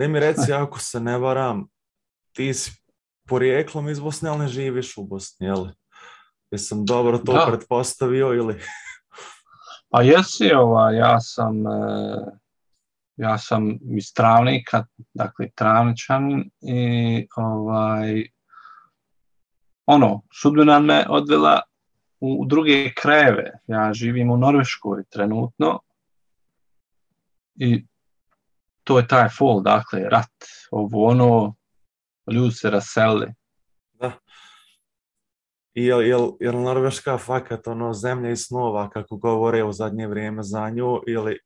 Ne mi reci, ako se ne varam, ti si porijeklom iz Bosne, ali ne živiš u Bosni, li Jesam dobro to pretpostavio ili... Pa jesi, ova, ja sam, e, ja sam iz Travnika, dakle Travničan i ovaj, ono, sudbina me odvela u druge krajeve. Ja živim u Norveškoj trenutno i to je taj fall, dakle, rat, ovo ono, ljudi se raseli. Da. I jel, jel, Norveška fakat ono zemlja i snova kako govore u zadnje vrijeme za nju ili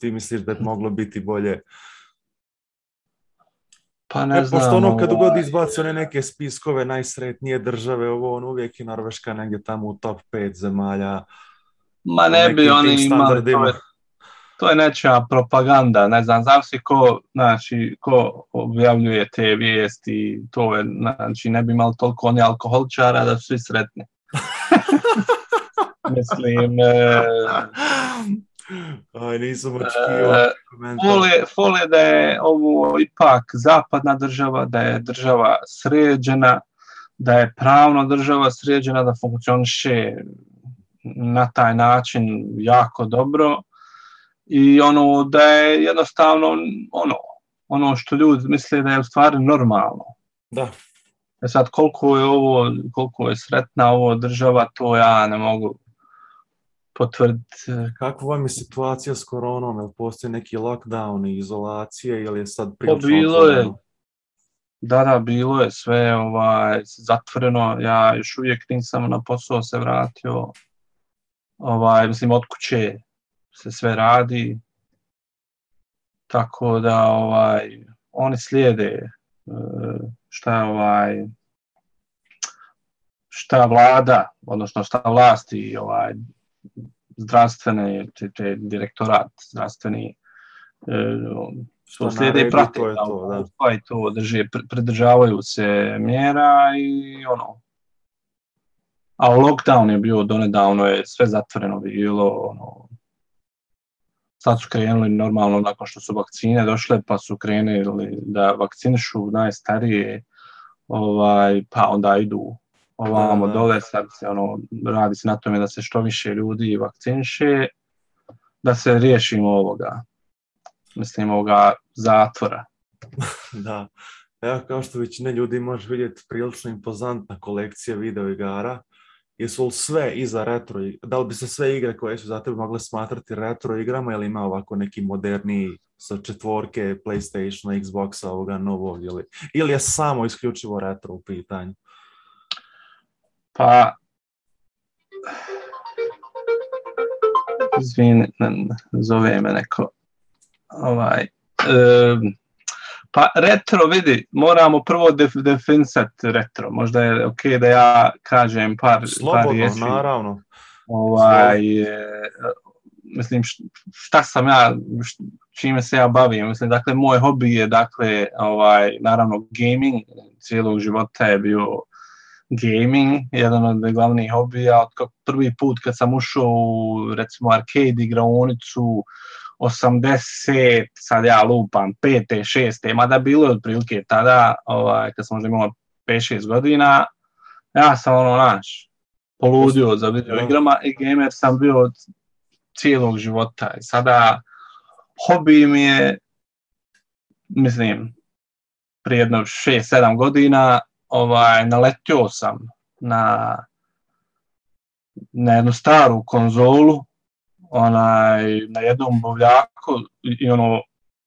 ti misliš da je moglo biti bolje? Pa ne e, znam, Pošto ono kad ovaj- god izbaci one neke spiskove najsretnije države, ovo on uvijek je Norveška negdje tamo u top 5 zemalja. Ma ne bi oni imali to je nečija propaganda, ne znam, znam ko, znači, ko objavljuje te vijesti, to je, znači, ne bi imali toliko oni alkoholčara da su svi sretni. Mislim... E, Aj, nisam e, Fole, da je ovo ipak zapadna država, da je država sređena, da je pravno država sređena, da funkcioniše na taj način jako dobro i ono da je jednostavno ono, ono što ljudi misle da je u stvari normalno. Da. E sad koliko je ovo, koliko je sretna ovo država, to ja ne mogu potvrditi. Kako vam je situacija s koronom? Jel postoji neki lockdown i izolacije ili je sad pa prilično bilo je, da, da, bilo je sve ovaj, zatvoreno. Ja još uvijek nisam na posao se vratio. Ovaj, mislim, od kuće se sve radi. Tako da ovaj, oni slijede e, šta ovaj šta vlada, odnosno šta vlasti ovaj zdravstvene te, te direktorat zdravstveni e, što slijede i prate to je to, da. Pa to pridržavaju se mjera i ono. A lockdown je bio donedavno, je sve zatvoreno bilo, ono, sad su krenuli normalno nakon što su vakcine došle, pa su krenuli da vakcinišu najstarije, ovaj, pa onda idu ovamo dole, sad se ono, radi se na tome da se što više ljudi vakciniše, da se riješimo ovoga, mislim ovoga zatvora. da, evo kao što većina ljudi može vidjeti prilično impozantna kolekcija videoigara. igara, Jesu li sve iza retro, da li bi se sve igre koje su za tebe mogle smatrati retro igrama ili ima ovako neki moderni sa četvorke, Playstationa, Xboxa, ovoga novog ili, ili je samo isključivo retro u pitanju? Pa, izvini, zove me neko, ovaj, pa retro vidi, moramo prvo def, definisati retro. Možda je ok da ja kažem par, Slobodno, naravno. Ovaj, e, mislim, šta sam ja, čime se ja bavim. Mislim, dakle, moj hobi je, dakle, ovaj, naravno, gaming. Cijelog života je bio gaming, jedan od glavnih hobija. Od prvi put kad sam ušao u, recimo, arcade igraonicu, 80, sad ja lupam, pete, šeste, mada bilo je otprilike tada, ovaj, kad sam možda imao 5-6 godina, ja sam ono, naš, poludio za video igrama i gamer sam bio od cijelog života. I sada, hobi mi je, mislim, prije jedno 6-7 godina, ovaj, naletio sam na, na jednu staru konzolu onaj, na jednom bovljaku i ono,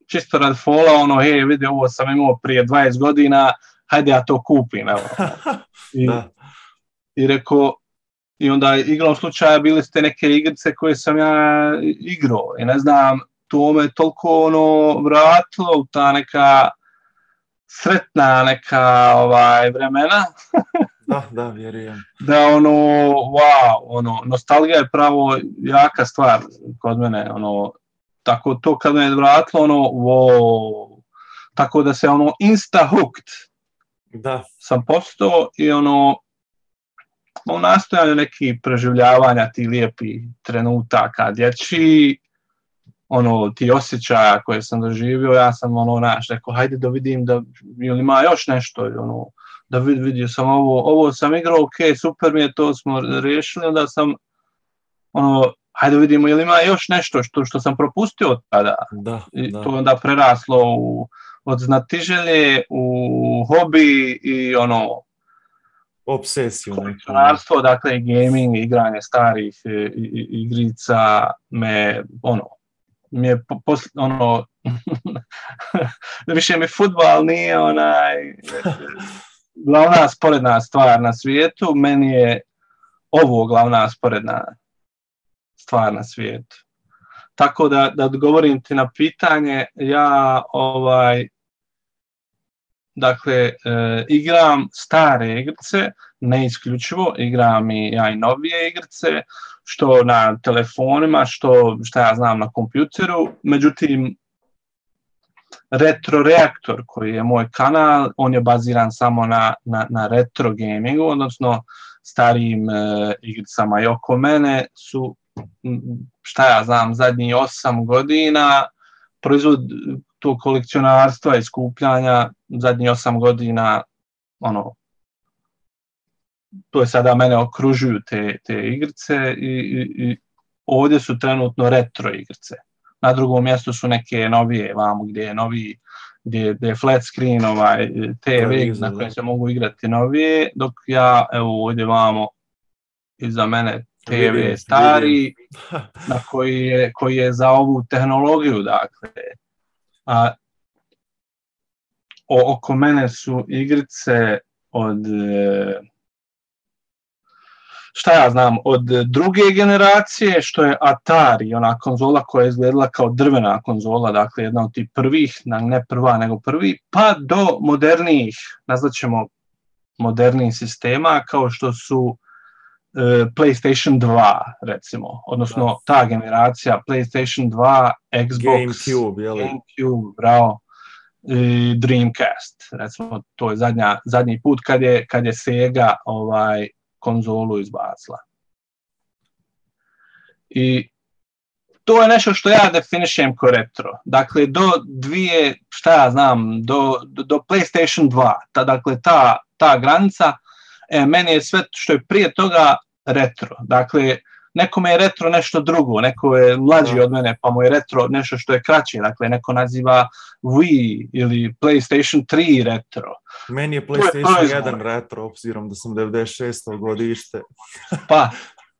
čisto rad fola, ono, hej, vidi, ovo sam imao prije 20 godina, hajde ja to kupim, evo. I, i rekao, i onda igrom slučaja bili ste neke igrice koje sam ja igrao i ne znam, to me toliko ono vratilo ta neka sretna neka ovaj vremena Da, da, vjerujem. Da, ono, wow, ono, nostalgija je pravo jaka stvar kod mene, ono, tako to kad me je vratilo, ono, wow, tako da se, ono, insta-hooked da. sam postao i, ono, u nastojanju neki preživljavanja ti lijepi trenutaka dječji, ono, ti osjećaja koje sam doživio, ja sam, ono, naš, rekao, hajde da vidim da, ili ima još nešto, ono, da vid, vidio sam ovo, ovo sam igrao, ok, super mi je, to smo riješili, onda sam ono, hajde vidimo ili ima još nešto što, što sam propustio od tada. Da, I da. to onda preraslo u, od znatiželje u hobi i ono obsesiju. Kolekcionarstvo, dakle gaming, igranje starih e, i, i, igrica me ono mi je po, ono više mi futbal nije onaj glavna sporedna stvar na svijetu, meni je ovo glavna sporedna stvar na svijetu. Tako da, da odgovorim ti na pitanje, ja ovaj, dakle, e, igram stare igrice, ne isključivo, igram i ja i novije igrice, što na telefonima, što šta ja znam na kompjuteru, međutim, Retro Reaktor, koji je moj kanal, on je baziran samo na, na, na retro gamingu, odnosno starijim e, igricama i oko mene su, šta ja znam, zadnjih osam godina proizvod tog kolekcionarstva i skupljanja zadnjih osam godina ono to je sada mene okružuju te, te igrice i, i, i ovdje su trenutno retro igrice na drugom mjestu su neke novije vamo gdje je novi gdje, je flat screen ovaj TV na kojem se mogu igrati novije, dok ja evo ovdje vamo iza mene TV stari na koji je, koji je za ovu tehnologiju dakle a o, oko mene su igrice od šta ja znam, od druge generacije, što je Atari, ona konzola koja je izgledala kao drvena konzola, dakle jedna od tih prvih, ne prva nego prvi, pa do modernijih, nazvat ćemo modernijih sistema kao što su e, PlayStation 2, recimo, odnosno ta generacija PlayStation 2, Xbox, GameCube, bravo, Dreamcast, recimo to je zadnja, zadnji put kad je, kad je Sega ovaj, konzolu izbacila. I to je nešto što ja definišem kao retro. Dakle, do dvije, šta ja znam, do, do, PlayStation 2, ta, dakle, ta, granica, e, meni je sve što je prije toga retro. Dakle, nekome je retro nešto drugo, neko je mlađi od mene pa mu je retro nešto što je kraće, dakle neko naziva Wii ili PlayStation 3 retro. Meni je PlayStation 1 retro, obzirom da sam 96. godište. pa,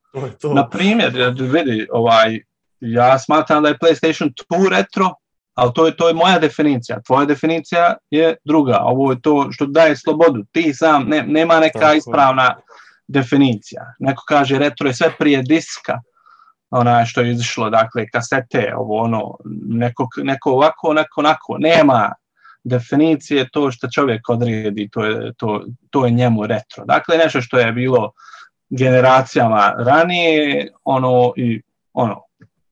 na primjer, vidi, ovaj, ja smatram da je PlayStation 2 retro, ali to je, to je moja definicija. Tvoja definicija je druga. Ovo je to što daje slobodu. Ti sam, ne, nema neka ispravna definicija. Neko kaže retro je sve prije diska, ona što je izišlo, dakle, kasete, ovo ono, neko, neko ovako, onako onako, nema definicije, to što čovjek odredi, to je, to, to je njemu retro. Dakle, nešto što je bilo generacijama ranije, ono i ono,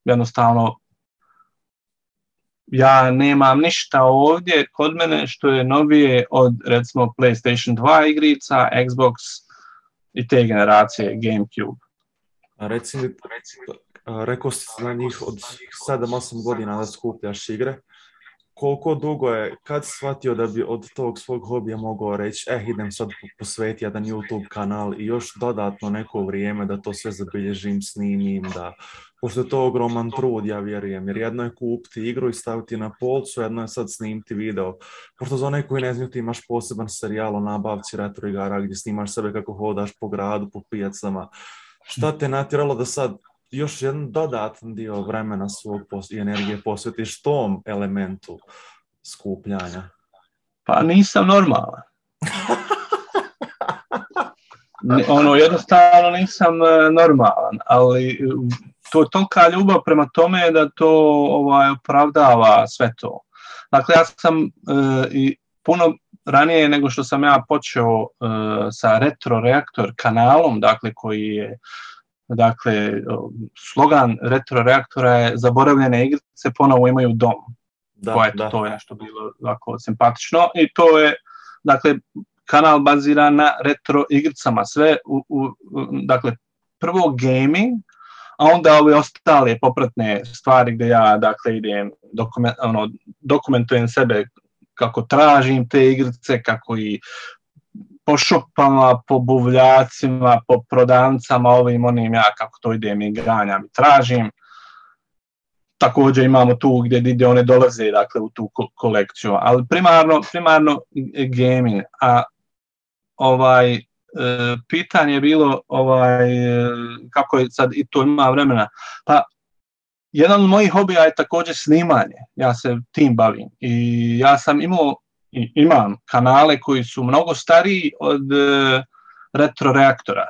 jednostavno ja nemam ništa ovdje kod mene što je novije od recimo PlayStation 2 igrica, Xbox i te generacije Gamecube. Reci mi, rekao si na njih od 7-8 godina da skupljaš igre. Koliko dugo je, kad shvatio da bi od tog svog hobija mogao reći, eh, idem sad posveti jedan YouTube kanal i još dodatno neko vrijeme da to sve zabilježim, snimim, da pošto je to ogroman trud, ja vjerujem, jer jedno je kupiti igru i staviti na polcu, jedno je sad snimiti video. Pošto za one koji ne znaju ti imaš poseban serijal o nabavci retro igara gdje snimaš sebe kako hodaš po gradu, po pijacama. Šta te natjeralo da sad još jedan dodatni dio vremena svog i energije posvetiš tom elementu skupljanja? Pa nisam normalan. ono, jednostavno nisam e, normalan, ali to, tolika ljubav prema tome da to ovaj, opravdava sve to. Dakle, ja sam e, i puno ranije nego što sam ja počeo e, sa Retro Reaktor kanalom, dakle, koji je dakle, slogan Retro Reaktora je zaboravljene igrice ponovo imaju dom. Da, je to je nešto bilo ovako simpatično i to je, dakle, kanal baziran na retro igricama. Sve, u, dakle, prvo gaming, a onda ove ostale popratne stvari gdje ja dakle idem, ono, dokumentujem sebe kako tražim te igrice, kako i po šopama, po buvljacima, po prodancama, ovim onim ja kako to idem i granjam tražim. Također imamo tu gdje, gdje one dolaze dakle, u tu kolekciju, ali primarno, primarno gaming, a ovaj, E, pitanje je bilo ovaj, e, kako je sad i to ima vremena. Pa jedan od mojih hobija je također snimanje. Ja se tim bavim i ja sam imao imam kanale koji su mnogo stariji od e, retro reaktora.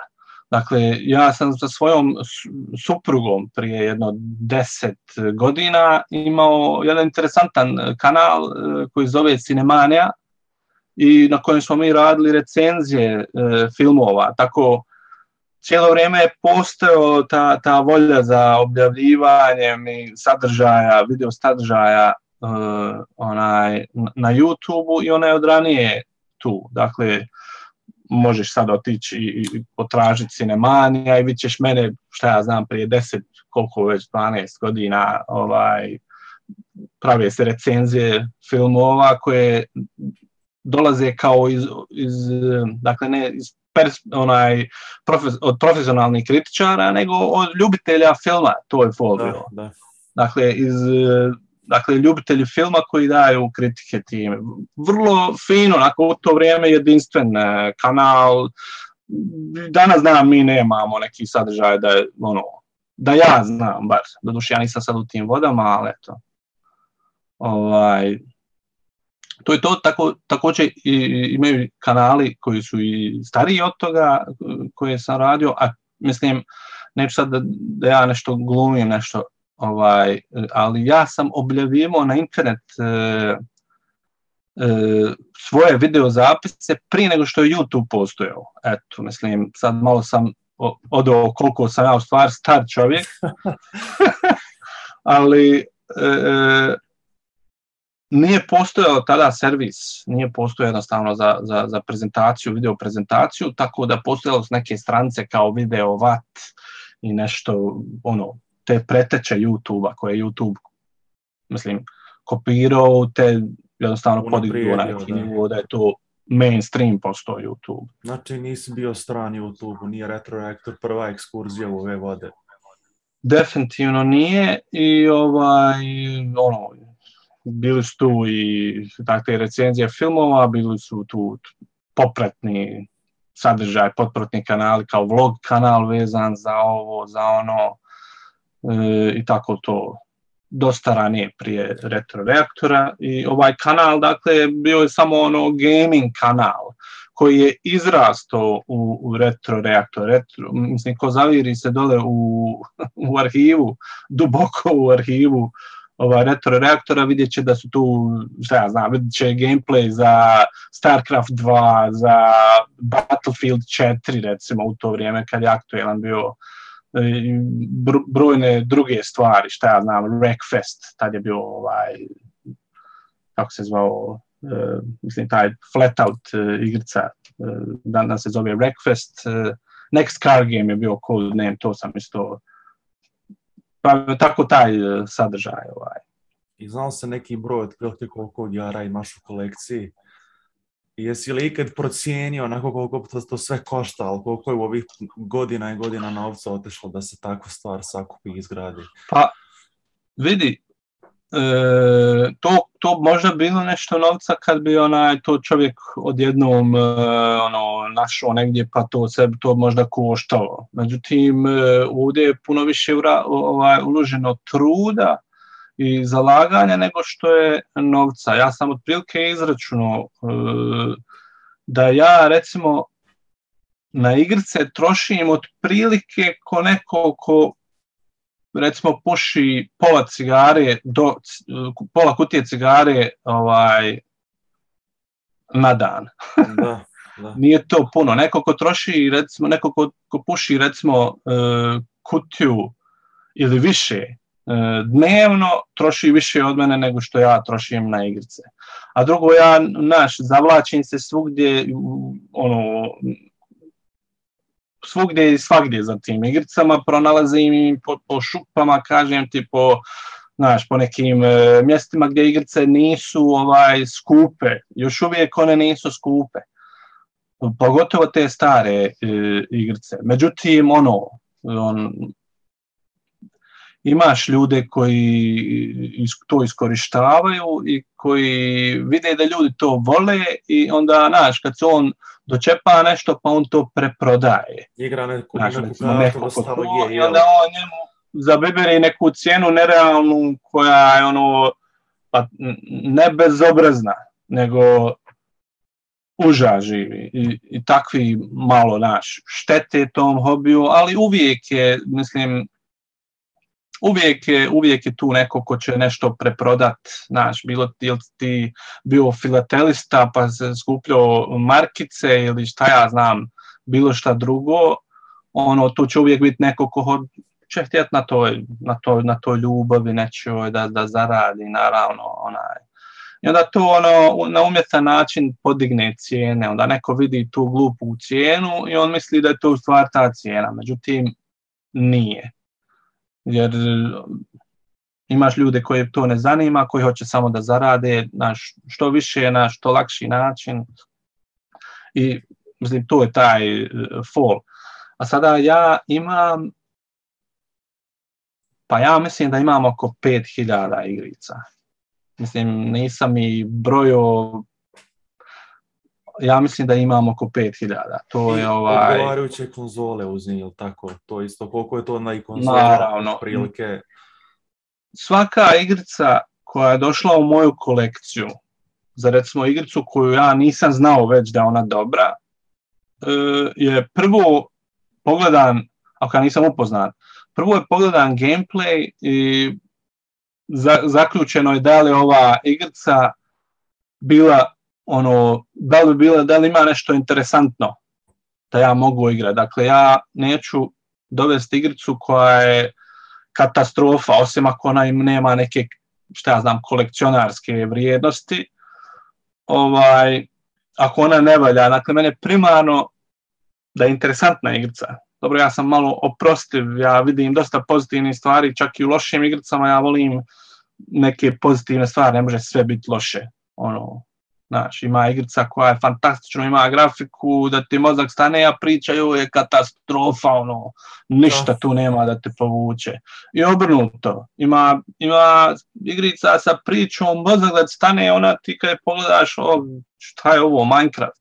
Dakle, ja sam sa svojom suprugom prije jedno deset godina imao jedan interesantan kanal e, koji zove Cinemania i na kojem smo mi radili recenzije e, filmova, tako cijelo vrijeme je postao ta, ta volja za objavljivanjem i sadržaja, video sadržaja e, onaj, na youtube i ona je od ranije tu, dakle možeš sad otići i, potražiti Cinemanija i vidjet ćeš mene, šta ja znam, prije 10, koliko već 12 godina ovaj, prave se recenzije filmova koje dolaze kao iz, iz dakle ne iz pers, onaj, od profesionalnih kritičara, nego od ljubitelja filma, to je folio. Dakle, iz, dakle, ljubitelji filma koji daju kritike time. Vrlo fino, onako u to vrijeme jedinstven e, kanal, danas znam mi nemamo neki sadržaj da je, ono, da ja znam bar, doduše ja nisam sad u tim vodama, ali eto. Ovaj, to je to, tako, također i, imaju kanali koji su i stariji od toga koje sam radio, a mislim, neću sad da, da ja nešto glumim, nešto, ovaj, ali ja sam objavljivao na internet e, e, svoje videozapise prije nego što je YouTube postojao. Eto, mislim, sad malo sam odao koliko sam ja u stvar star čovjek, ali e, e, nije postojao tada servis, nije postojao jednostavno za, za, za prezentaciju, video prezentaciju, tako da postojalo su neke strance kao video vat i nešto, ono, te preteče YouTube-a koje je YouTube, mislim, kopirao te jednostavno na ono neki da je to mainstream postoji YouTube. Znači nisi bio stran YouTube-u, nije Retroreaktor prva ekskurzija u ove vode. Definitivno nije i ovaj, ono, bili su tu i dakle, recenzije filmova, bili su tu popratni sadržaj, potpratni kanali kao vlog kanal vezan za ovo, za ono e, i tako to dosta ranije prije retro reaktora i ovaj kanal dakle bio je samo ono gaming kanal koji je izrasto u, u retro reaktor. Retro, mislim, ko zaviri se dole u, u arhivu, duboko u arhivu ovaj, retro reaktora, vidjet će da su tu, šta ja znam, vidjet će gameplay za StarCraft 2, za Battlefield 4, recimo, u to vrijeme kad je aktuelan bio e, brojne druge stvari, šta ja znam, Wreckfest, tad je bio ovaj, kako se zvao, e, mislim, taj flatout uh, igrica, uh, danas se zove Wreckfest, uh, Next Car Game je bio name, to sam isto pa tako taj e, sadržaj. Ovaj. I znao se neki broj prilike koliko odjara imaš u kolekciji? jesi li ikad procijenio onako koliko to, sve košta, ali koliko je u ovih godina i godina novca otešlo da se takva stvar sakupi i izgradi? Pa vidi, E, to, to možda bilo nešto novca kad bi onaj to čovjek odjednom e, ono, našao negdje pa to sebi to možda koštalo. Međutim, e, ovdje je puno više ura, ovaj, uloženo truda i zalaganja nego što je novca. Ja sam otprilike izračunao e, da ja recimo na igrice trošim otprilike ko neko ko recimo puši pola cigare do pola kutije cigare ovaj na dan. Da, Nije to puno. Neko ko troši recimo neko ko, ko puši recimo e, kutiju ili više e, dnevno troši više od mene nego što ja trošim na igrice. A drugo, ja, naš, zavlačim se svugdje, ono, svugdje i svagdje za tim igricama, pronalazim i po, po šupama, kažem ti, po znaš, po nekim e, mjestima gdje igrice nisu ovaj skupe, još uvijek one nisu skupe, pogotovo te stare e, igrice. Međutim, ono, on, imaš ljude koji to iskorištavaju i koji vide da ljudi to vole i onda, znaš, kad se on dočepa nešto pa on to preprodaje. Igra neku, neku I onda on njemu neku cijenu nerealnu koja je ono, pa ne bezobrazna, nego uža živi i, i takvi malo naš štete tom hobiju, ali uvijek je, mislim, uvijek je, je tu neko ko će nešto preprodat, znaš, bilo ti bio filatelista pa se skupljao markice ili šta ja znam, bilo šta drugo, ono, tu će uvijek biti neko ko će htjeti na toj, na toj, na ljubavi nečoj da, da zaradi, naravno, onaj. I onda to ono, na umjetan način podigne cijene, onda neko vidi tu glupu cijenu i on misli da je to u stvar ta cijena, međutim, nije jer e, imaš ljude koje to ne zanima, koji hoće samo da zarade na što više, na što lakši način i mislim to je taj e, fall. A sada ja imam pa ja mislim da imam oko 5000 igrica. Mislim, nisam i brojo ja mislim da imamo oko 5000. To je ovaj... Odgovarajuće konzole uzim, njih, tako? To isto, koliko je to na Naravno. Prilike? Svaka igrica koja je došla u moju kolekciju, za recimo igricu koju ja nisam znao već da je ona dobra, e, je prvo pogledan, ako ja nisam upoznan, prvo je pogledan gameplay i zaključeno je da li ova igrica bila ono, da li, bilo, da li ima nešto interesantno da ja mogu igrati. Dakle, ja neću dovesti igricu koja je katastrofa, osim ako ona im nema neke, šta ja znam, kolekcionarske vrijednosti. Ovaj, ako ona ne valja, dakle, mene primarno da je interesantna igrica. Dobro, ja sam malo oprostiv, ja vidim dosta pozitivnih stvari, čak i u lošim igricama ja volim neke pozitivne stvari, ne može sve biti loše. Ono, Znaš, ima igrica koja je fantastično, ima grafiku, da ti mozak stane, a priča joj je katastrofa, ono, ništa tu nema da te povuče. I obrnuto, ima, ima igrica sa pričom, mozak da stane, ona ti kad pogledaš, o, šta je ovo, Minecraft.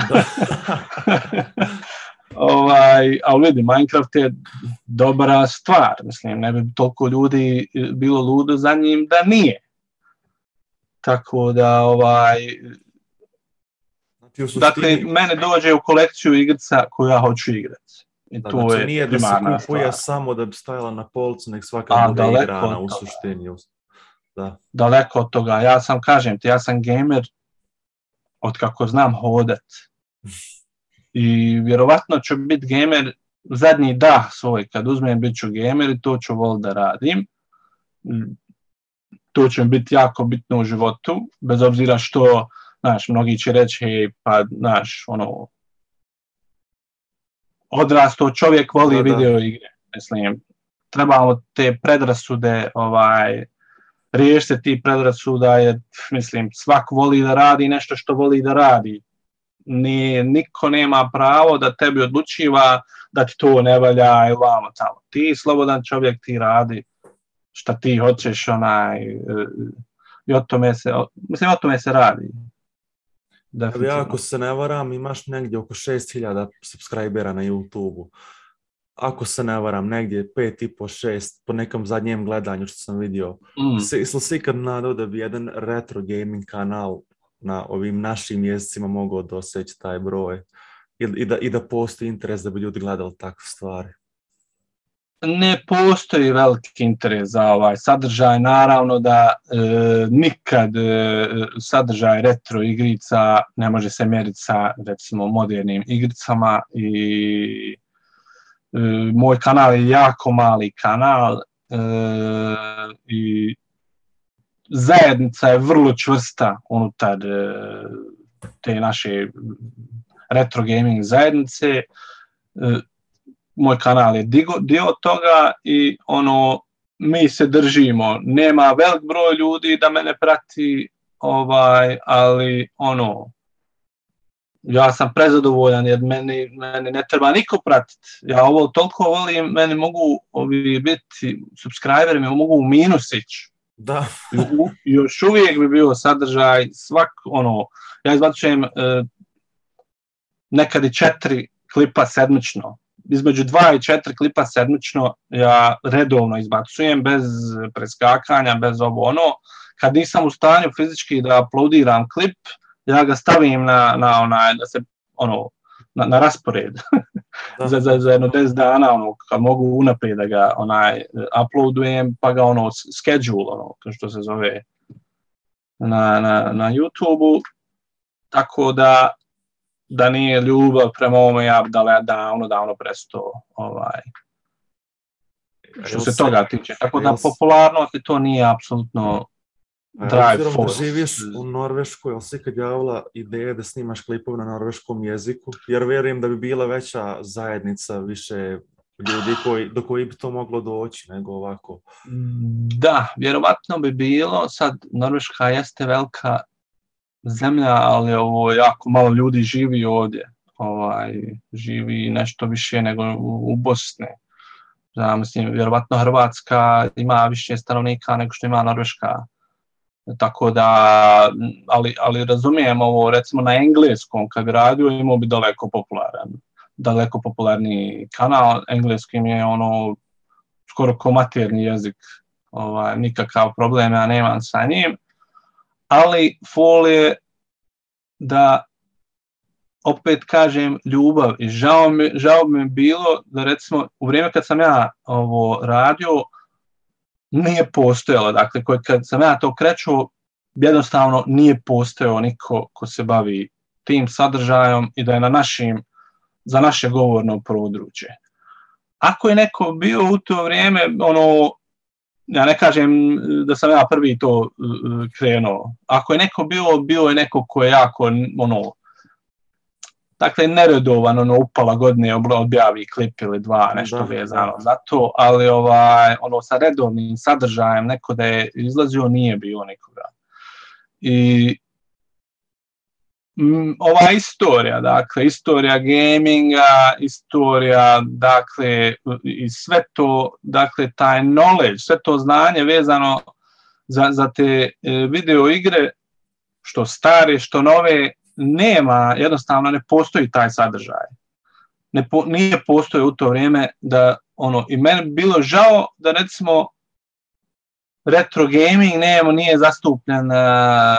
ovaj, ali vidi, Minecraft je dobra stvar, mislim, ne bi toliko ljudi bilo ludo za njim da nije. Tako da, ovaj... Znači, dakle, mene dođe u kolekciju igrica koju ja hoću igrati. I to znači, je nije da se kupuje samo da bi stajala na polcu, nek svaka A, igrana ono, u suštini. Da. Daleko od toga. Ja sam, kažem ti, ja sam gamer od kako znam hodat. I vjerovatno ću biti gamer zadnji da svoj, kad uzmem bit ću gamer i to ću vol da radim to će biti jako bitno u životu, bez obzira što, znaš, mnogi će reći, pa, znaš, ono, odrasto čovjek voli da, video igre, mislim, trebamo te predrasude, ovaj, riješiti ti predrasuda, jer, mislim, svak voli da radi nešto što voli da radi, ni, niko nema pravo da tebi odlučiva da ti to ne valja i vamo tamo. Ti slobodan čovjek, ti radi šta ti hoćeš onaj e, i o tome se, o, mislim o tome se radi. Definitivno. ako se ne varam imaš negdje oko 6000 subscribera na YouTube-u. Ako se ne varam negdje 5,5, 6 po nekom zadnjem gledanju što sam vidio. Mm. Se, sam se ikad nadao da bi jedan retro gaming kanal na ovim našim jezicima mogao doseći taj broj I, i, da, i da postoji interes da bi ljudi gledali takve stvari ne postoji veliki interes za ovaj sadržaj. Naravno da e, nikad e, sadržaj retro igrica ne može se mjeriti sa recimo modernim igricama i e, moj kanal je jako mali kanal i zajednica je vrlo čvrsta unutar te naše retro gaming zajednice moj kanal je dio, toga i ono, mi se držimo. Nema velik broj ljudi da mene prati, ovaj, ali ono, ja sam prezadovoljan jer meni, meni ne treba niko pratiti. Ja ovo toliko volim, meni mogu ovi biti, subscriberi me mogu u minus Da. još uvijek bi bio sadržaj svak, ono, ja izbacujem e, nekad i četiri klipa sedmično između dva i četiri klipa sedmično ja redovno izbacujem bez preskakanja, bez ovo ono. Kad nisam u stanju fizički da uploadiram klip, ja ga stavim na, na onaj, da se, ono, na, raspored za, za, za jedno 10 dana, ono, kad mogu unaprijed da ga onaj, uploadujem, pa ga ono, schedule, ono, što se zove na, na, na youtube tako da da nije ljubav prema ovome ja da davno, davno presto ovaj, što se toga tiče. Tako da popularnost to nije apsolutno drive force. živiš u Norveškoj, ali se kad javila ideja da snimaš klipove na norveškom jeziku, jer vjerujem da bi bila veća zajednica, više ljudi koji, do koji bi to moglo doći nego ovako. Da, vjerovatno bi bilo, sad Norveška jeste velika zemlja, ali ovo jako malo ljudi živi ovdje. Ovaj, živi nešto više nego u, u Bosni. Ja, mislim, vjerovatno Hrvatska ima više stanovnika nego što ima Norveška. Tako da, ali, ali razumijem ovo, recimo na engleskom, kad bi radio imao bi daleko popularan, daleko popularni kanal, engleskim je ono skoro komaterni materni jezik, ovaj, nikakav problem ja nemam sa njim ali fol je da opet kažem ljubav i žao mi, žao mi je bilo da recimo u vrijeme kad sam ja ovo radio nije postojalo, dakle kad sam ja to kreću jednostavno nije postojao niko ko se bavi tim sadržajom i da je na našim, za naše govorno područje. Ako je neko bio u to vrijeme ono ja ne kažem eh, da sam ja prvi to eh, eh, krenuo. Ako je neko bio, bio je neko ko je jako, ono, dakle, neredovan, ono, upala godine objavi klip ili dva, nešto vezano za to, ali ovaj, ono, sa redovnim sadržajem, neko da je izlazio, nije bio nikoga. I Mm, ova istorija, dakle, istorija gaminga, istorija, dakle, i sve to, dakle, taj knowledge, sve to znanje vezano za, za te e, video igre, što stare, što nove, nema, jednostavno ne postoji taj sadržaj. Ne nije postoje u to vrijeme da, ono, i meni bilo žao da, recimo, retro gaming nije zastupljen e,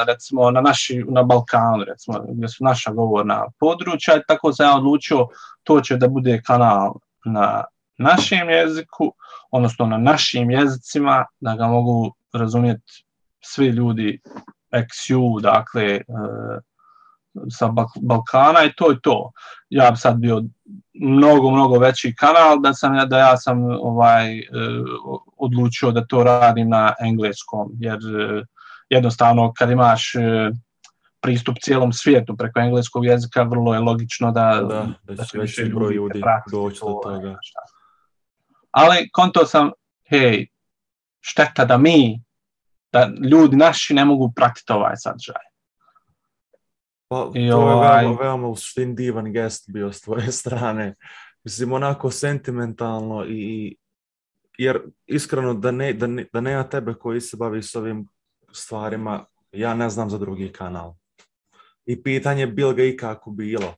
recimo na, naši, na Balkanu, recimo, gdje su naša govorna područja, tako sam ja odlučio to će da bude kanal na našem jeziku, odnosno na našim jezicima, da ga mogu razumjeti svi ljudi XU, dakle, e, sa Balkana i to je to. Ja bi sad bio mnogo, mnogo veći kanal da sam ja, da ja sam ovaj, e, odlučio da to radim na engleskom, jer e, jednostavno kad imaš e, pristup cijelom svijetu preko engleskog jezika, vrlo je logično da, da, će veći broj ljudi doći do toga. Ali konto sam, hej, šteta da mi, da ljudi naši ne mogu pratiti ovaj sadržaj pa, to je veoma, ovaj- veoma u divan gest bio s tvoje strane. Mislim, onako sentimentalno i jer iskreno da, ne, da, da nema tebe koji se bavi s ovim stvarima, ja ne znam za drugi kanal. I pitanje bilo ga i kako bilo.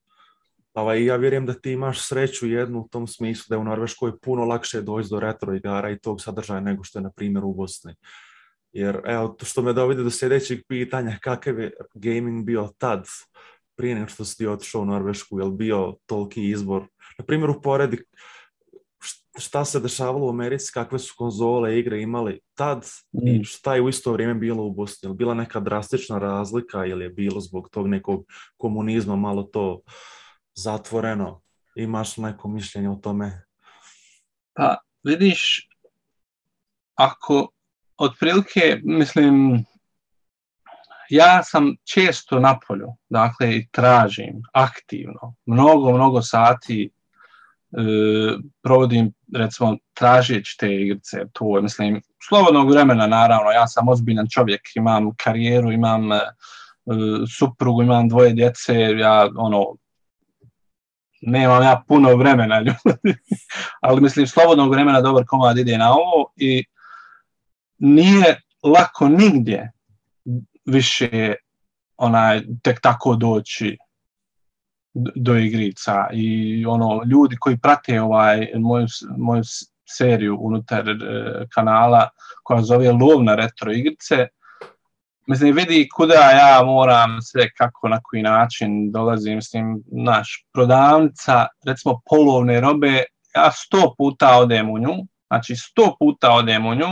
I ja vjerujem da ti imaš sreću jednu u tom smislu da je u Norveškoj puno lakše doći do retro igara i tog sadržaja nego što je na primjer u Bosni. Jer evo, što me dovede do sljedećeg pitanja, kakav je gaming bio tad, prije nego što si ti otišao u Norvešku, je li bio toliki izbor? Na primjer, u poredi šta se dešavalo u Americi, kakve su konzole, igre imali tad mm. i šta je u isto vrijeme bilo u Bosni. Je bila neka drastična razlika ili je bilo zbog tog nekog komunizma malo to zatvoreno? Imaš neko mišljenje o tome? Pa, vidiš, ako otprilike, mislim, ja sam često na polju, dakle, i tražim aktivno, mnogo, mnogo sati e, provodim, recimo, tražeći te igrice, to mislim, slobodnog vremena, naravno, ja sam ozbiljan čovjek, imam karijeru, imam e, suprugu, imam dvoje djece, ja, ono, nemam ja puno vremena, ljudi, ali mislim, slobodnog vremena dobar komad ide na ovo i nije lako nigdje više onaj, tek tako doći do igrica i ono ljudi koji prate ovaj moju, moju seriju unutar e, kanala koja zove Lov na retro igrice mislim vidi kuda ja moram sve kako na koji način dolazim s tim naš prodavnica recimo polovne robe ja sto puta odem u nju znači sto puta odem u nju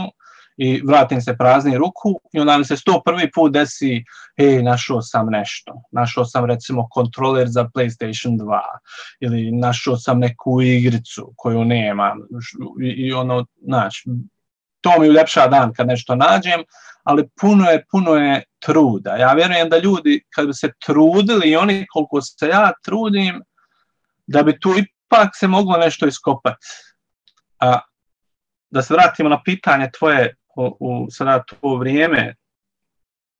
i vratim se prazni ruku i onda mi se sto prvi put desi e, našao sam nešto. Našao sam recimo kontroler za PlayStation 2 ili našao sam neku igricu koju nema i, ono, znači, to mi uljepša dan kad nešto nađem, ali puno je, puno je truda. Ja vjerujem da ljudi kad bi se trudili i oni koliko se ja trudim, da bi tu ipak se moglo nešto iskopati. A, da se vratimo na pitanje tvoje u, sada to vrijeme.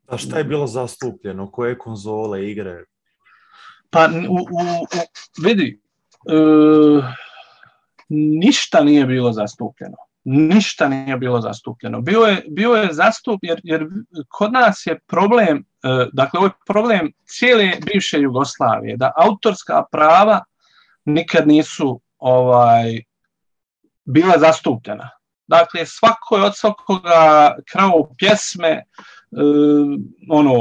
A šta je bilo zastupljeno? Koje konzole, igre? Pa u, u, vidi, e, ništa nije bilo zastupljeno. Ništa nije bilo zastupljeno. Bio je, bio je zastup, jer, jer kod nas je problem, e, dakle ovo je problem cijele bivše Jugoslavije, da autorska prava nikad nisu ovaj bila zastupljena. Dakle, svako je od svakoga krao pjesme, um, ono,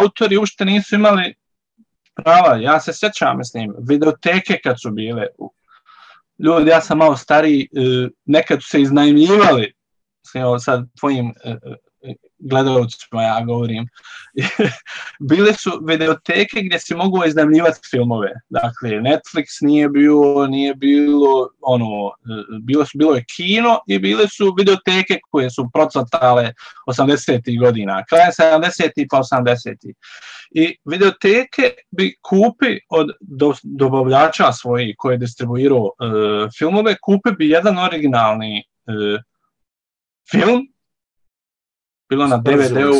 autori ušte nisu imali prava, ja se sjećam, mislim, videoteke kad su bile, ljudi, ja sam malo stariji, um, nekad su se iznajmljivali, sa sad tvojim uh, gledalcima ja govorim, bile su videoteke gdje si mogu iznajmljivati filmove. Dakle, Netflix nije bio, nije bilo, ono, bilo, su, bilo je kino i bile su videoteke koje su procvatale 80. godina, kraj 70. pa 80. I videoteke bi kupi od dobavljača svoji koji je distribuirao e, filmove, kupi bi jedan originalni e, film bilo na DVD-u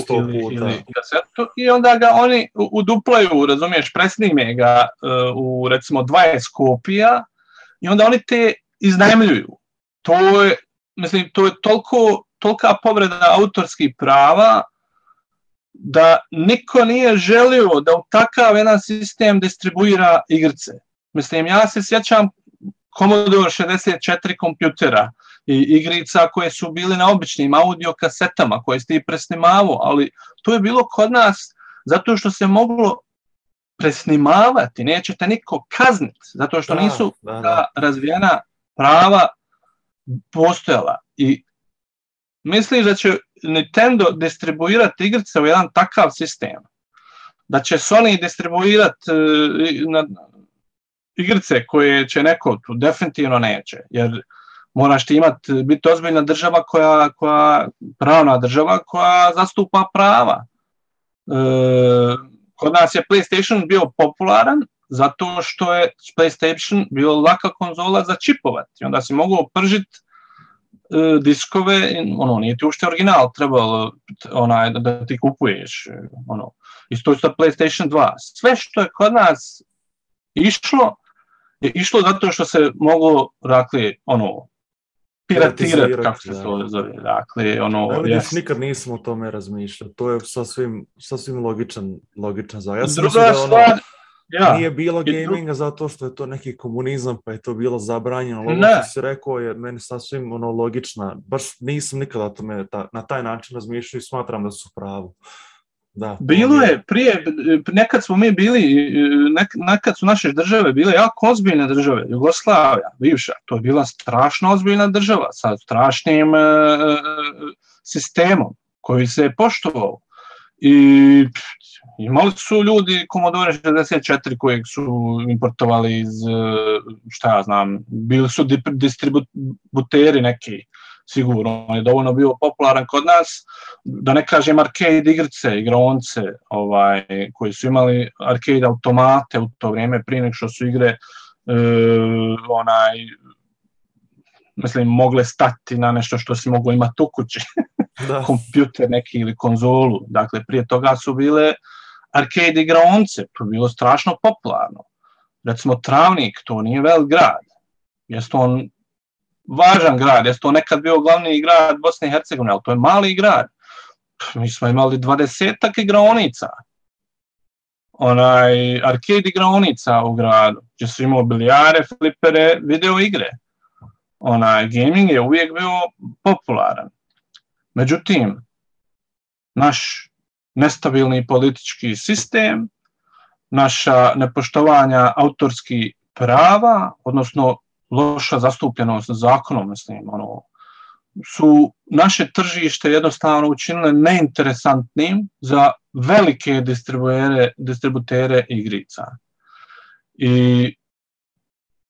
i onda ga oni uduplaju, razumiješ, presnime ga e, u recimo 20 kopija i onda oni te iznajmljuju. To je, mislim, to je toliko, tolika povreda autorskih prava da niko nije želio da u takav jedan sistem distribuira igrce. Mislim, ja se sjećam Commodore 64 kompjutera i igrica koje su bili na običnim audio kasetama koje ste i presnimavo, ali to je bilo kod nas zato što se moglo presnimavati, nećete niko kazniti, zato što nisu ta razvijena prava postojala. I misliš da će Nintendo distribuirati igrice u jedan takav sistem? Da će Sony distribuirati e, igrice koje će neko tu definitivno neće, jer moraš ti imat, e, biti ozbiljna država koja, koja, pravna država koja zastupa prava. E, kod nas je PlayStation bio popularan zato što je PlayStation bio laka konzola za i Onda si mogao pržit e, diskove, ono, nije ti ušte original trebalo onaj, da ti kupuješ. Ono. Isto PlayStation 2. Sve što je kod nas išlo, je išlo zato što se moglo, dakle, ono, piratirati, kako se to zove. Dakle, ono, ne, nikad nismo o tome razmišljao, To je sasvim, sasvim logičan, logičan zav. Ja da ono stvar, Nije bilo gaminga zato što je to neki komunizam pa je to bilo zabranjeno. Ovo što si rekao je meni sasvim ono logična. Baš nisam nikada tome ta, na taj način razmišljao i smatram da su pravu. Da, Bilo je, prije, nekad smo mi bili, nekad su naše države bile jako ozbiljne države, Jugoslavija, bivša, to je bila strašno ozbiljna država sa strašnim e, sistemom koji se je poštovao. I imali su ljudi Komodore 64 kojeg su importovali iz, e, šta ja znam, bili su distributeri neki sigurno. On je dovoljno bio popularan kod nas, da ne kažem arcade igrice, igronce, ovaj, koji su imali arcade automate u to vrijeme prije nek što su igre e, onaj mislim, mogle stati na nešto što si mogu imati u kući. kompjuter neki ili konzolu. Dakle, prije toga su bile arcade igronce, to je bilo strašno popularno. Recimo Travnik, to nije vel grad. jesu on važan grad, jeste to nekad bio glavni grad Bosne i Hercegovine, ali to je mali grad. Mi smo imali dvadesetak igraonica, onaj arcade igraonica u gradu, gdje su imao bilijare, flipere, video igre. Onaj, gaming je uvijek bio popularan. Međutim, naš nestabilni politički sistem, naša nepoštovanja autorskih prava, odnosno loša zastupljenost zakonom, mislim, ono, su naše tržište jednostavno učinile neinteresantnim za velike distributere igrica. I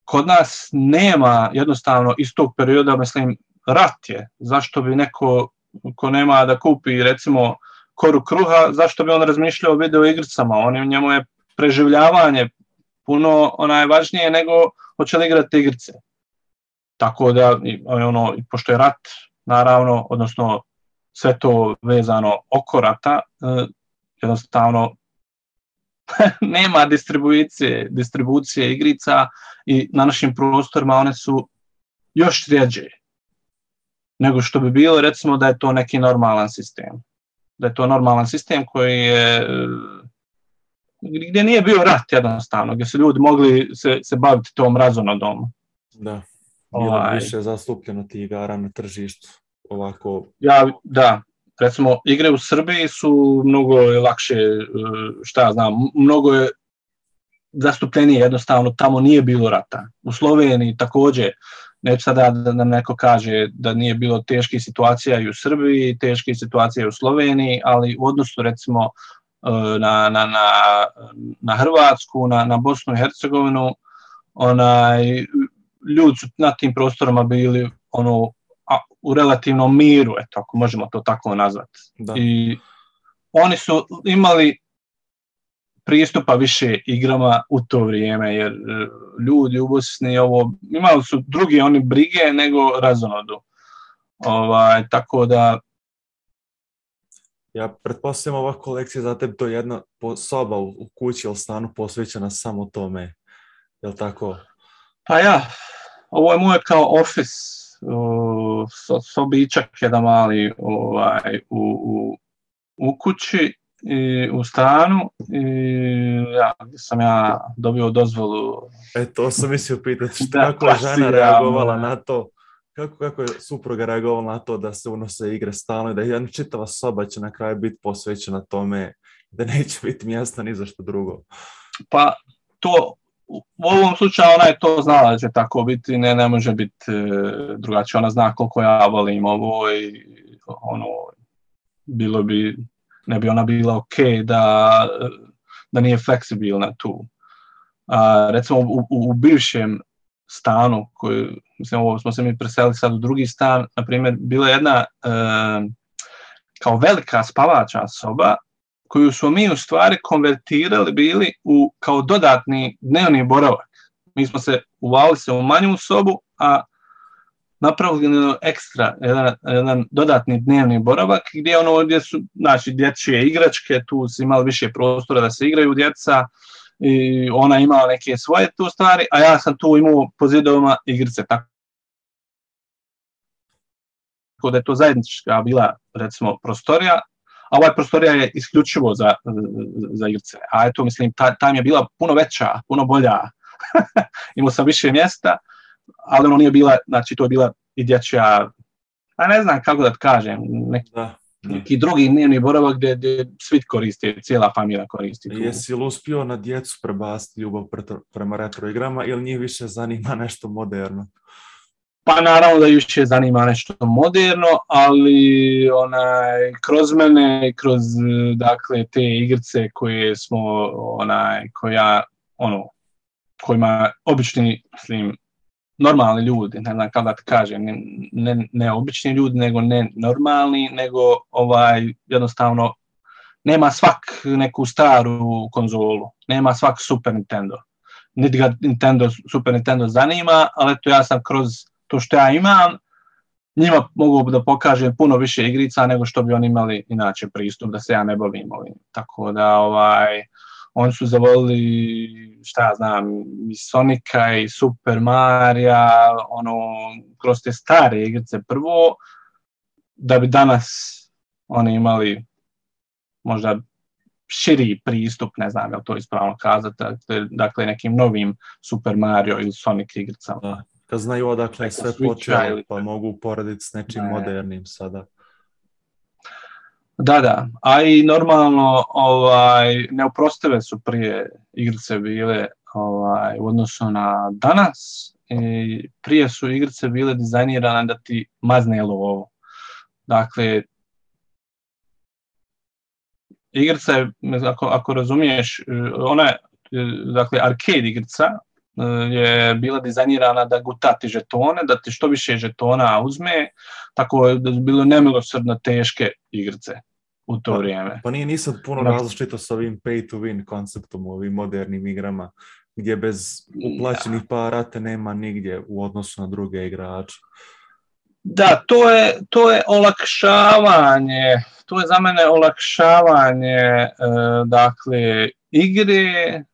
kod nas nema jednostavno iz tog perioda, mislim, rat je. Zašto bi neko ko nema da kupi recimo koru kruha, zašto bi on razmišljao o video igricama? On, njemu je preživljavanje puno onaj, važnije nego hoće li igrati igrice. Tako da, ono, pošto je rat, naravno, odnosno sve to vezano oko rata, e, jednostavno nema distribucije, distribucije igrica i na našim prostorima one su još rjeđe nego što bi bilo recimo da je to neki normalan sistem. Da je to normalan sistem koji je gdje nije bio rat jednostavno, gdje su ljudi mogli se, se baviti tom domu. Da, ovaj. bilo ovaj, više zastupljeno ti igara na tržištu. Ovako... Ja, da, recimo igre u Srbiji su mnogo lakše, e, šta ja znam, mnogo je zastupljenije jednostavno, tamo nije bilo rata. U Sloveniji također, neću sada da nam neko kaže da nije bilo teških situacija i u Srbiji, teških situacija i u Sloveniji, ali u odnosu recimo E, na, na, na, na Hrvatsku, na, na Bosnu i Hercegovinu, onaj, ljudi su na tim prostorima bili ono, u relativnom miru, eto, ako možemo to tako nazvati. Da. I oni su imali pristupa više igrama u to vrijeme, jer e, ljudi u Bosni ovo, imali su drugi oni brige nego razonodu. Ovaj, tako da ja pretpostavljam ova kolekcija za tebi to je jedna soba u kući ili stanu posvećena samo tome. Je li tako? Pa ja, ovo je moje kao office so, sobičak jedan mali ovaj, u, kući i u stanu i ja, sam ja dobio dozvolu. E, to sam mislio pitati, što kako žena reagovala na to? kako, kako je supruga reagovala na to da se unose igre stalno i da jedna čitava soba će na kraju biti posvećena tome da neće biti mjesta ni za što drugo? Pa to, u ovom slučaju ona je to znala da će tako biti, ne, ne može biti e, drugačije. Ona zna koliko ja volim ovo i ono, bilo bi, ne bi ona bila ok da, da nije fleksibilna tu. recimo u, u, u bivšem stanu koju, mislim ovo smo se mi preselili sad u drugi stan, na primjer, bila jedna kao velika spavača soba koju smo mi u stvari konvertirali bili u kao dodatni dnevni boravak. Mi smo se uvali se u manju sobu, a napravili ekstra, jedan, jedan dodatni dnevni boravak gdje ono gdje su znači dječje igračke, tu su imali više prostora da se igraju djeca, i ona ima neke svoje tu stvari, a ja sam tu imao po zidovima igrice, tako da je to zajednička bila, recimo, prostorija, a ovaj prostorija je isključivo za, za igrice, a eto, mislim, ta, tam je bila puno veća, puno bolja, imao sam više mjesta, ali ono nije bila, znači, to je bila i dječja, a ne znam kako da kažem, nek, neki drugi dnevni boravak gdje, gdje svi koriste, cijela familija koristi. Jesi li uspio na djecu prebasti ljubav prema retro igrama ili njih više zanima nešto moderno? Pa naravno da je zanima nešto moderno, ali onaj, kroz mene, kroz dakle, te igrice koje smo, onaj, koja, ono, kojima obični, mislim, normalni ljudi, ne znam kada ti kažem, ne, obični ljudi, nego ne normalni, nego ovaj, jednostavno nema svak neku staru konzolu, nema svak Super Nintendo. Niti ga Nintendo, Super Nintendo zanima, ali to ja sam kroz to što ja imam, njima mogu da pokažem puno više igrica nego što bi oni imali inače pristup, da se ja ne bavim ovim. Tako da, ovaj, oni su zavolili, šta ja znam, i Sonika i Super Marija, ono, kroz te stare igrice prvo, da bi danas oni imali možda širi pristup, ne znam je to ispravno kazati, dakle nekim novim Super Mario ili Sonic igricama. Da, kad znaju odakle sve počelo, pa mogu porediti s nečim modernim sada. Da, da, a i normalno ovaj, neoprostive su prije igrice bile ovaj, u odnosu na danas. I prije su igrice bile dizajnirane da ti mazne ovo. Dakle, igrica je, ako, ako razumiješ, ona je, dakle, arcade igrica, Eh, je bila dizajnirana da gutati žetone, da ti što više žetona uzme, tako da je bilo nemilosrdno teške igrice u to pa, vrijeme. Pa nije nisam puno da. različito s ovim pay to win konceptom u ovim modernim igrama, gdje bez uplaćenih parate nema nigdje u odnosu na druge igrače. Da, to je, to je olakšavanje, to je za mene olakšavanje e, dakle igre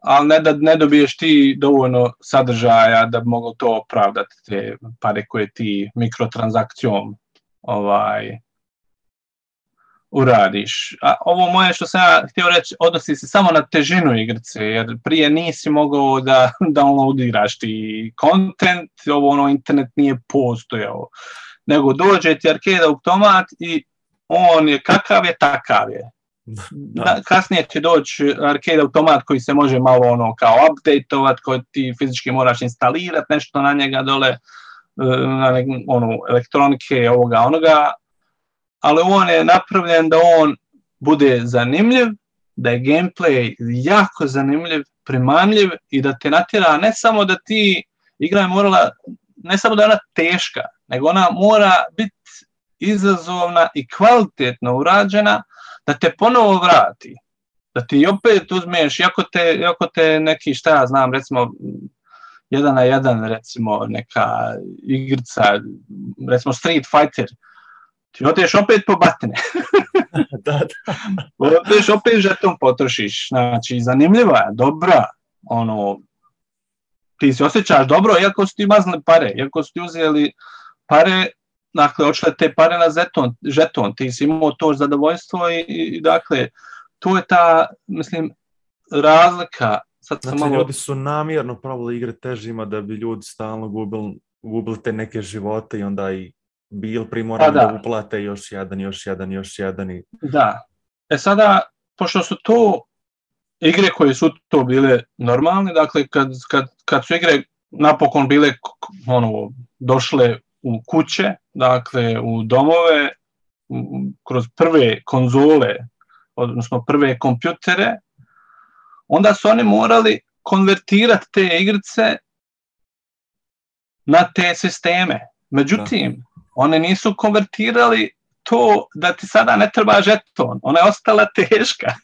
ali ne, da, ne dobiješ ti dovoljno sadržaja da bi mogao to opravdati te pare koje ti mikrotransakcijom ovaj, uradiš. A ovo moje što sam ja htio reći odnosi se samo na težinu igrice, jer prije nisi mogao da downloadiraš ti content, ovo ono internet nije postojao. Nego dođe ti arkeda automat i on je kakav je, takav je. Da, kasnije će doći e, arcade automat koji se može malo ono kao updateovat, koji ti fizički moraš instalirat nešto na njega dole, e, na ne, ono, elektronike, ovoga, onoga, ali on je napravljen da on bude zanimljiv, da je gameplay jako zanimljiv, primamljiv i da te natjera ne samo da ti igra je morala, ne samo da je ona teška, nego ona mora biti izazovna i kvalitetno urađena da te ponovo vrati. Da ti opet uzmeš, jako te, jako te neki, šta ja znam, recimo, jedan na jedan, recimo, neka igrica, recimo Street Fighter, ti odeš opet po batine. da, da. odeš opet žetom potrošiš. Znači, zanimljiva je, dobra, ono, ti se osjećaš dobro, iako su ti mazli pare, iako su ti uzeli pare dakle, očele te pare na zeton, žeton, ti si imao to zadovoljstvo i, i dakle, tu je ta, mislim, razlika. Sad znači, malo... ljudi su namjerno pravili igre težima da bi ljudi stalno gubili, te neke živote i onda i bil primoran pa da. da. uplate još jedan, još jedan, još jedan. I... Da. E sada, pošto su to igre koje su to bile normalne, dakle kad, kad, kad su igre napokon bile ono, došle u kuće, dakle u domove, kroz prve konzole, odnosno prve kompjutere, onda su oni morali konvertirati te igrice na te sisteme. Međutim, one nisu konvertirali to da ti sada ne treba žeton, ona je ostala teška.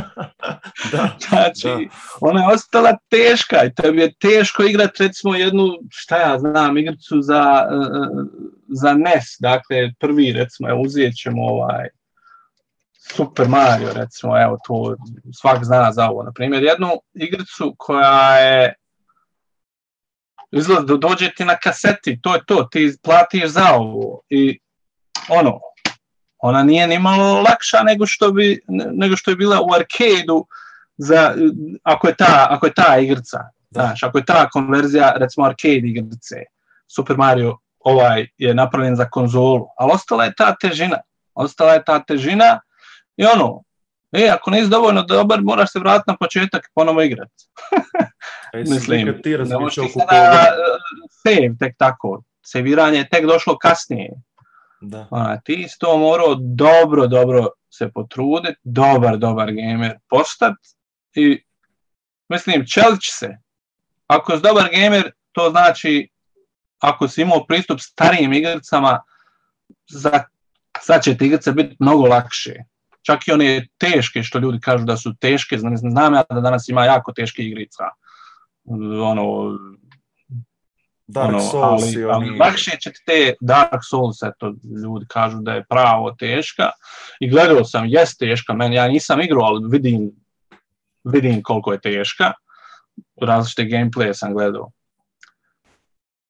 da, znači, ona je ostala teška i tebi je teško igrati recimo jednu, šta ja znam, igricu za, eh, za NES, dakle prvi recimo, evo uzijet ćemo ovaj Super Mario recimo, evo to svak zna za ovo, na primjer jednu igricu koja je izgleda dođe ti na kaseti, to je to, ti platiš za ovo i ono, ona nije ni malo lakša nego što, bi, nego što je bila u Arkedu za, ako, je ta, ako je ta igrica. Znaš, ako je ta konverzija, recimo arcade igrice, Super Mario ovaj je napravljen za konzolu, ali ostala je ta težina. Ostala je ta težina i ono, E, ako nisi dovoljno dobar, moraš se vratiti na početak i ponovo igrati. E, Mislim, ne možeš save tek tako. saviranje je tek došlo kasnije. Da. A, ono, ti si to morao dobro, dobro se potruditi, dobar, dobar gamer postat i mislim, čelić se. Ako si dobar gamer, to znači ako si imao pristup starijim igricama, za, sad će ti igrice biti mnogo lakše. Čak i one teške, što ljudi kažu da su teške, znam, znam ja da danas ima jako teške igrica. Ono, Dark ono, Souls ali, ali će te Dark Souls, eto, ljudi kažu da je pravo teška i gledao sam, jest teška, meni, ja nisam igrao, ali vidim, vidim koliko je teška, različite gameplaye sam gledao.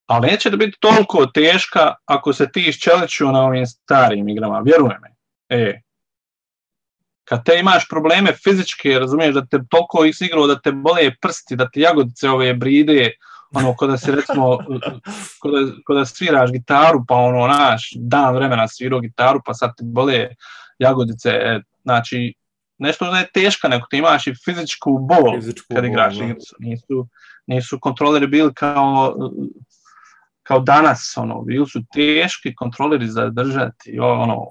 Ali neće da biti toliko teška ako se ti iščeliću na ovim starim igrama, vjeruj mi. E, kad te imaš probleme fizičke, razumiješ da te toliko igrao da te bole prsti, da te jagodice ove bride, ono, da si recimo, k'o da sviraš gitaru, pa ono, naš, dan vremena svirao gitaru, pa sad ti bole jagodice, e, znači, nešto da je teška, neko ti imaš i fizičku bol fizičku kad igraš Nisu, nisu kontroleri bili kao, kao danas, ono, bili su teški kontroleri za držati, ono,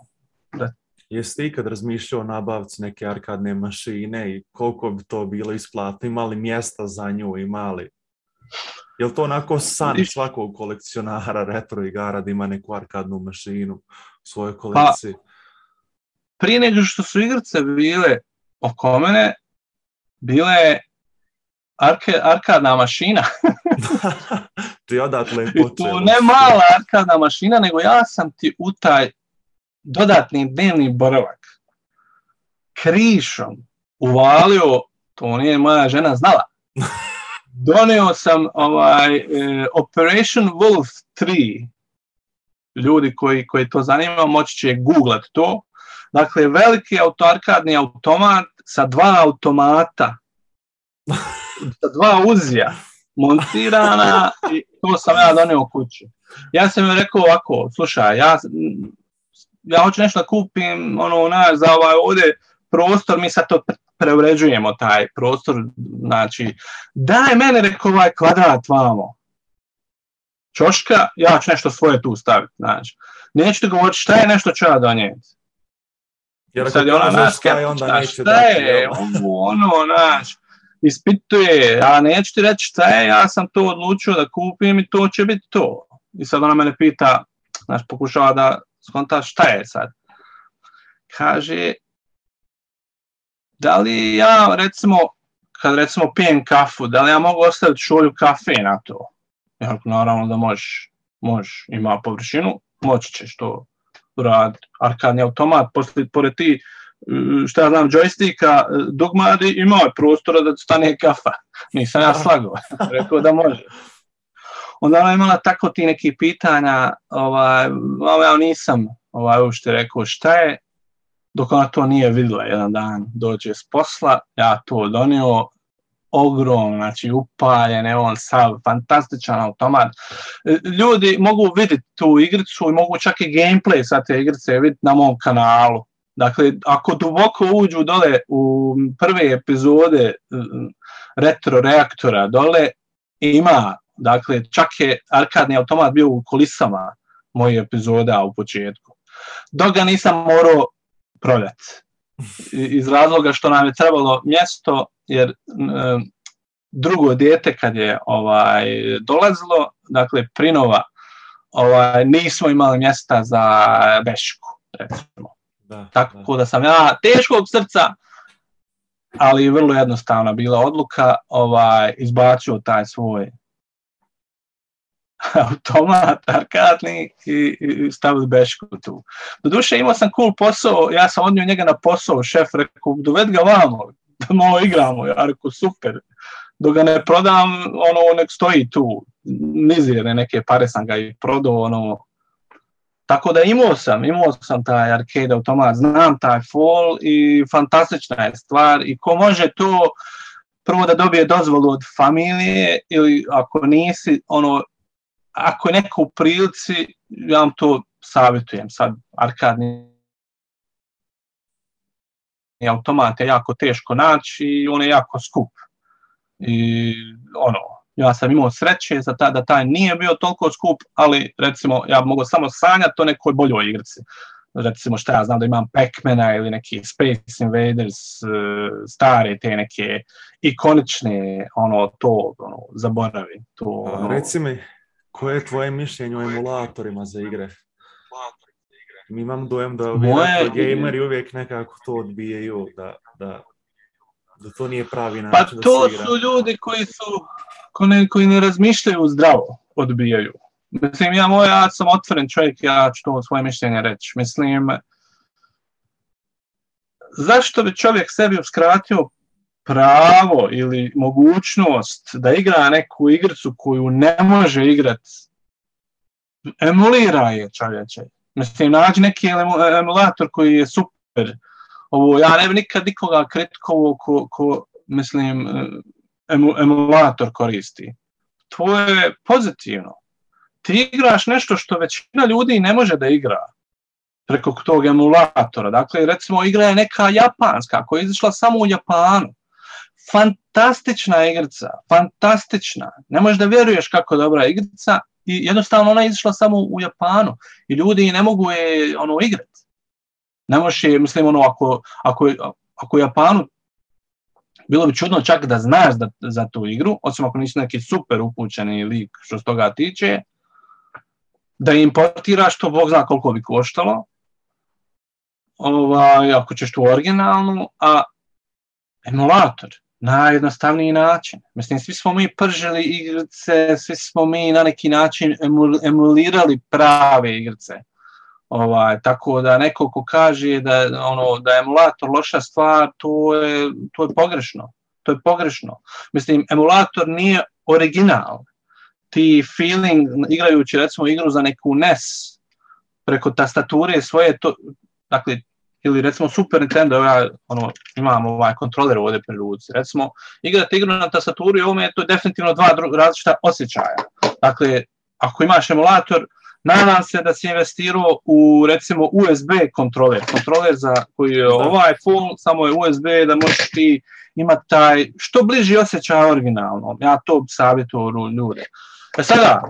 da Jeste ikad razmišljao o nabavci neke arkadne mašine i koliko bi to bilo isplatno, imali mjesta za nju, imali je to onako san svakog kolekcionara retro igara da ima neku arkadnu mašinu u svojoj pa, kolekciji? Pa, prije nego što su igrice bile oko mene, bile je arkadna mašina. ti odatle je Tu ne mala arkadna mašina, nego ja sam ti u taj dodatni dnevni boravak krišom uvalio, to nije moja žena znala. Donio sam ovaj, e, Operation Wolf 3. Ljudi koji, koji to zanima moći će googlat to. Dakle, veliki autoarkadni automat sa dva automata, sa dva uzija montirana i to sam ja donio kuću. Ja sam joj rekao ovako, slušaj, ja, ja hoću nešto kupim ono, na, za ovaj ovdje prostor, mi sad to preuređujemo taj prostor, znači, daj mene, rekao, ovaj kvadrat vamo, čoška, ja ću nešto svoje tu staviti, znači. Neću ti govoriti šta je nešto ću ja donijeti. Jer Sad je ona naška, e, šta je, onda je, ono, znači, ispituje, a neću ti reći šta je, ja sam to odlučio da kupim i to će biti to. I sad ona mene pita, znači pokušava da skonta šta je sad. Kaže, da li ja recimo, kad recimo pijem kafu, da li ja mogu ostaviti šolju kafe na to? Ja, naravno da možeš, možeš, ima površinu, moći ćeš to uraditi. Arkadni automat, poslije, pored ti, eh, šta ja znam, džojstika, eh, dugmadi, imao je prostora da stane kafa. Nisam ja slagao, rekao da može. Onda ona imala tako ti neki pitanja, ovaj, ja nisam ovaj, uopšte rekao šta je, dok ona to nije vidjela jedan dan, dođe s posla, ja to donio, ogrom, znači upaljen, je on sav fantastičan automat. E, ljudi mogu vidjeti tu igricu i mogu čak i gameplay sa te igrice vidjeti na mom kanalu. Dakle, ako duboko uđu dole u prve epizode e, retro reaktora dole, ima, dakle, čak je arkadni automat bio u kolisama mojih epizoda u početku. Dok ga nisam morao proljet. Iz razloga što nam je trebalo mjesto, jer e, drugo dijete kad je ovaj dolazilo, dakle prinova, ovaj, nismo imali mjesta za bešku, recimo. Da, Tako da. sam ja teškog srca, ali vrlo jednostavna bila odluka, ovaj, izbacio taj svoj ...automat, Katni i, stavili bešku tu. Doduše imao sam cool posao, ja sam odnio njega na posao, šef rekao, doved ga vamo, da malo igramo, ja rekao, super, dok ga ne prodam, ono, nek stoji tu, Nizirne neke pare sam ga i prodao, ono, tako da imao sam, imao sam taj arcade automat, znam taj fall i fantastična je stvar i ko može to, prvo da dobije dozvolu od familije ili ako nisi, ono, ako je neko u prilici, ja vam to savjetujem. Sad, arkadni automat je jako teško naći i on je jako skup. I ono, ja sam imao sreće za ta, da taj nije bio toliko skup, ali recimo ja mogu samo sanjati o nekoj boljoj igrici. Recimo šta ja znam da imam pac ili neki Space Invaders, e, stare te neke ikonične, ono to, ono, zaboravi. To, ono, Reci mi, koje je tvoje mišljenje o emulatorima za igre? Mi imam dojem da Moje... gameri uvijek nekako to odbijaju, da, da, da to nije pravi pa način da to se igra. su ljudi koji su, koji ne razmišljaju zdravo, odbijaju. Mislim, ja, moj, sam otvoren čovjek, ja ću to svoje mišljenje reći. Mislim, zašto bi čovjek sebi uskratio pravo ili mogućnost da igra neku igricu koju ne može igrat, emulira je čovječe. Mislim, nađi neki emulator koji je super. Ovo, ja ne bi nikad nikoga kritikovo ko, ko, mislim, emulator koristi. To je pozitivno. Ti igraš nešto što većina ljudi ne može da igra preko tog emulatora. Dakle, recimo, igra je neka japanska koja je izašla samo u Japanu fantastična igrica, fantastična. Ne možeš da vjeruješ kako dobra igrica i jednostavno ona je izišla samo u Japanu i ljudi ne mogu je ono igrati. Ne možeš je, mislim, ono, ako, ako, ako u Japanu bilo bi čudno čak da znaš da, za tu igru, osim ako nisi neki super upućeni lik što se toga tiče, da importiraš to, Bog zna koliko bi koštalo, ovaj, ako ćeš tu originalnu, a emulator, najjednostavniji način. Mislim, svi smo mi pržili igrice, svi smo mi na neki način emulirali prave igrice. Ovaj, tako da neko ko kaže da, ono, da je emulator loša stvar, to je, to je pogrešno. To je pogrešno. Mislim, emulator nije original. Ti feeling, igrajući recimo igru za neku NES, preko tastature svoje, to, dakle, ili recimo Super Nintendo, ja ono, imam ovaj kontroler ovdje pri ruci, recimo igrati igru na tastaturi, ovome je to definitivno dva različita osjećaja. Dakle, ako imaš emulator, nadam se da si investirao u recimo USB kontroler, kontroler za koji je ovaj full, samo je USB da možeš ti imati taj što bliži osjećaj originalno. Ja to savjetujem ljude. E sada,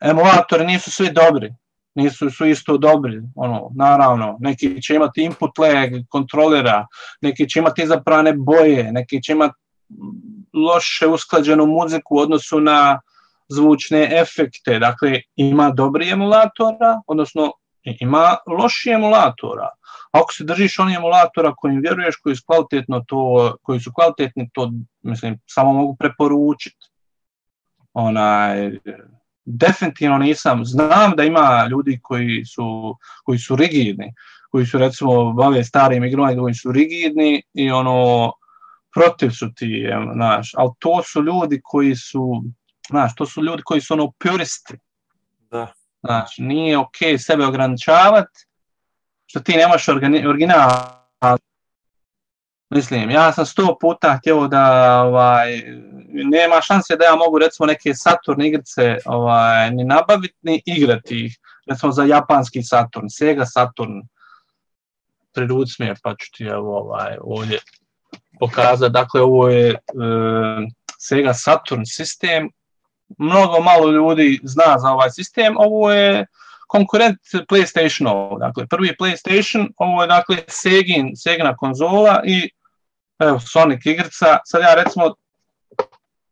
emulatori nisu svi dobri nisu su isto dobri, ono, naravno, neki će imati input lag kontrolera, neki će imati izaprane boje, neki će imati loše usklađenu muziku u odnosu na zvučne efekte, dakle ima dobri emulatora, odnosno ima loši emulatora. Ako se držiš onih emulatora kojim vjeruješ, koji su, kvalitetno to, koji su kvalitetni, to mislim, samo mogu preporučiti. Onaj, definitivno nisam. Znam da ima ljudi koji su, koji su rigidni, koji su recimo bave starim igrama koji su rigidni i ono protiv su ti, znaš, ali to su ljudi koji su, znaš, to su ljudi koji su ono puristi. Da. Znaš, nije ok sebe ograničavati, što ti nemaš organi, Mislim, ja sam sto puta htio da ovaj, nema šanse da ja mogu recimo neke Saturn igrice ovaj, ni nabaviti ni igrati ih. Recimo za japanski Saturn, Sega Saturn. Pri mi je, pa ću ti evo, ovaj, ovdje pokazati. Dakle, ovo je Sega Saturn sistem. Mnogo malo ljudi zna za ovaj sistem. Ovo je konkurent ovo Dakle, prvi PlayStation, ovo je dakle Segin, Segna konzola i evo, Sonic igrica, sad ja recimo,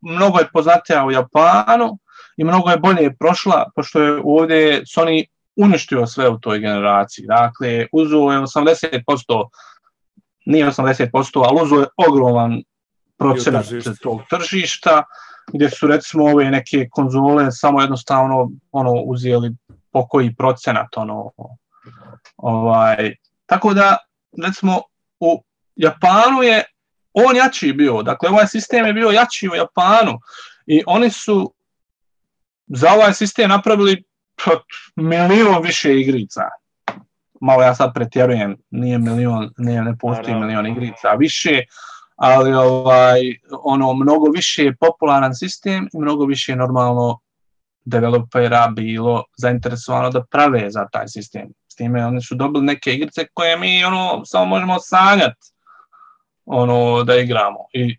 mnogo je poznatija u Japanu i mnogo je bolje prošla, pošto je ovdje Sony uništio sve u toj generaciji. Dakle, uzuo je 80%, nije 80%, ali uzuo je ogroman procenat tog tržišta, gdje su recimo ove neke konzole samo jednostavno ono uzijeli pokoji procenat ono ovaj tako da recimo u Japanu je on jači bio. Dakle, ovaj sistem je bio jači u Japanu i oni su za ovaj sistem napravili milion više igrica. Malo ja sad pretjerujem, nije milion, nije, ne postoji milion igrica više, ali ovaj, ono, mnogo više je popularan sistem i mnogo više je normalno developera bilo zainteresovano da prave za taj sistem. S time oni su dobili neke igrice koje mi ono samo možemo sanjati ono, da igramo. I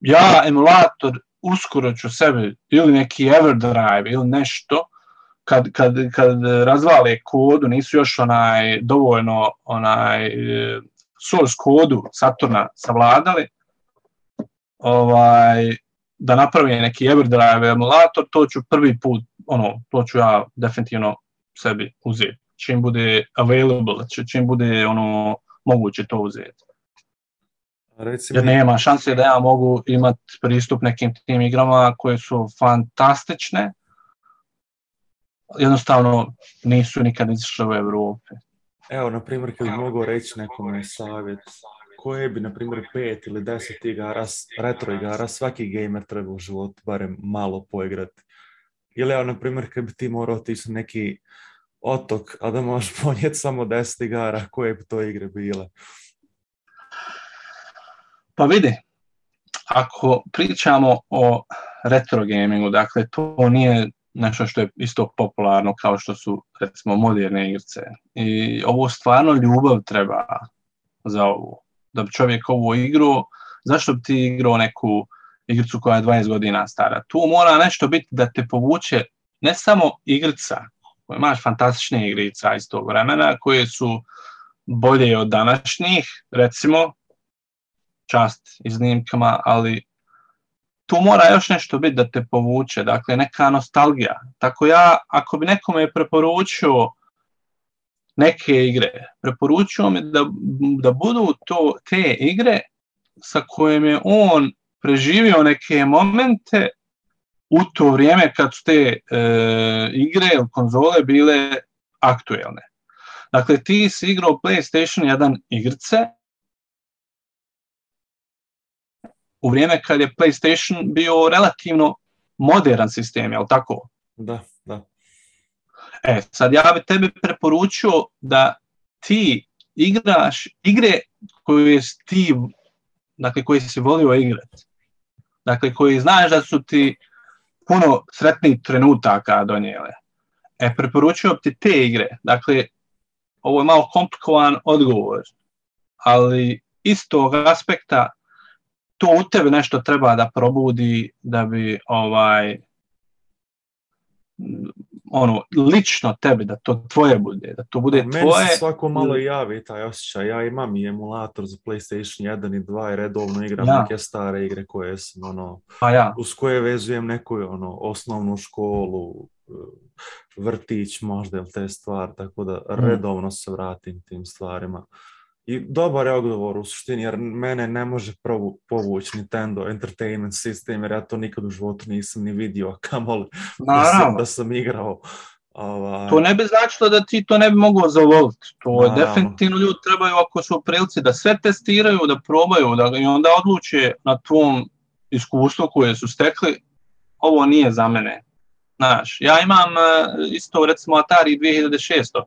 ja emulator uskoro ću sebi ili neki Everdrive ili nešto kad, kad, kad razvale kodu, nisu još onaj dovoljno onaj source kodu Saturna savladali, ovaj, da napravi neki Everdrive emulator, to ću prvi put, ono, to ću ja definitivno sebi uzeti. Čim bude available, čim bude ono moguće to uzeti. Recimo... Jer nema šanse da ja mogu imati pristup nekim tim igrama koje su fantastične, jednostavno nisu nikad izišle u Europi. Evo, na primjer, kad bi mogao reći nekome savjet, koje bi, na primjer, pet ili deset igara, retro igara, svaki gamer treba u životu barem malo poigrati. Ili, evo, na primjer, kad bi ti morao otići neki otok, a da možeš ponijeti samo 10 igara koje bi to igre bile. Pa vidi, ako pričamo o retro gamingu, dakle to nije nešto što je isto popularno kao što su recimo moderne igrice. I ovo stvarno ljubav treba za ovo. Da bi čovjek ovo igru, zašto bi ti igrao neku igricu koja je 12 godina stara? Tu mora nešto biti da te povuče ne samo igrica, imaš fantastične igrica iz tog vremena koje su bolje od današnjih, recimo, čast iznimkama, ali tu mora još nešto biti da te povuče, dakle neka nostalgija. Tako ja, ako bi nekome preporučio neke igre, preporučio mi da, da budu to te igre sa kojim je on preživio neke momente u to vrijeme kad su te e, igre ili konzole bile aktuelne. Dakle, ti si igrao PlayStation 1 igrice u vrijeme kad je PlayStation bio relativno moderan sistem, jel tako? Da, da. E, sad ja bi tebi preporučio da ti igraš igre koje ti, dakle, koje si volio igrati. Dakle, koji znaš da su ti puno sretnih trenutaka donijele. E, preporučio ti te igre. Dakle, ovo je malo komplikovan odgovor, ali iz tog aspekta to u tebi nešto treba da probudi da bi ovaj ono, lično tebi, da to tvoje bude, da to bude tvoje. Meni se svako malo javi taj osjećaj, ja imam i emulator za PlayStation 1 i 2 i redovno igram ja. neke stare igre koje sam, ono, pa ja. uz koje vezujem neku, ono, osnovnu školu, vrtić možda, te stvari, tako da mm. redovno se vratim tim stvarima. I dobar je odgovor u suštini, jer mene ne može povući Nintendo Entertainment System, jer ja to nikad u životu nisam ni vidio, a kamoli da, da sam igrao. Ovaj. To ne bi značilo da ti to ne bi mogao zavoliti. To je definitivno ljudi trebaju, ako su u prilici, da sve testiraju, da probaju, da i onda odluče na tom iskustvu koje su stekli, ovo nije za mene. Znaš, ja imam eh, isto, recimo, Atari 2600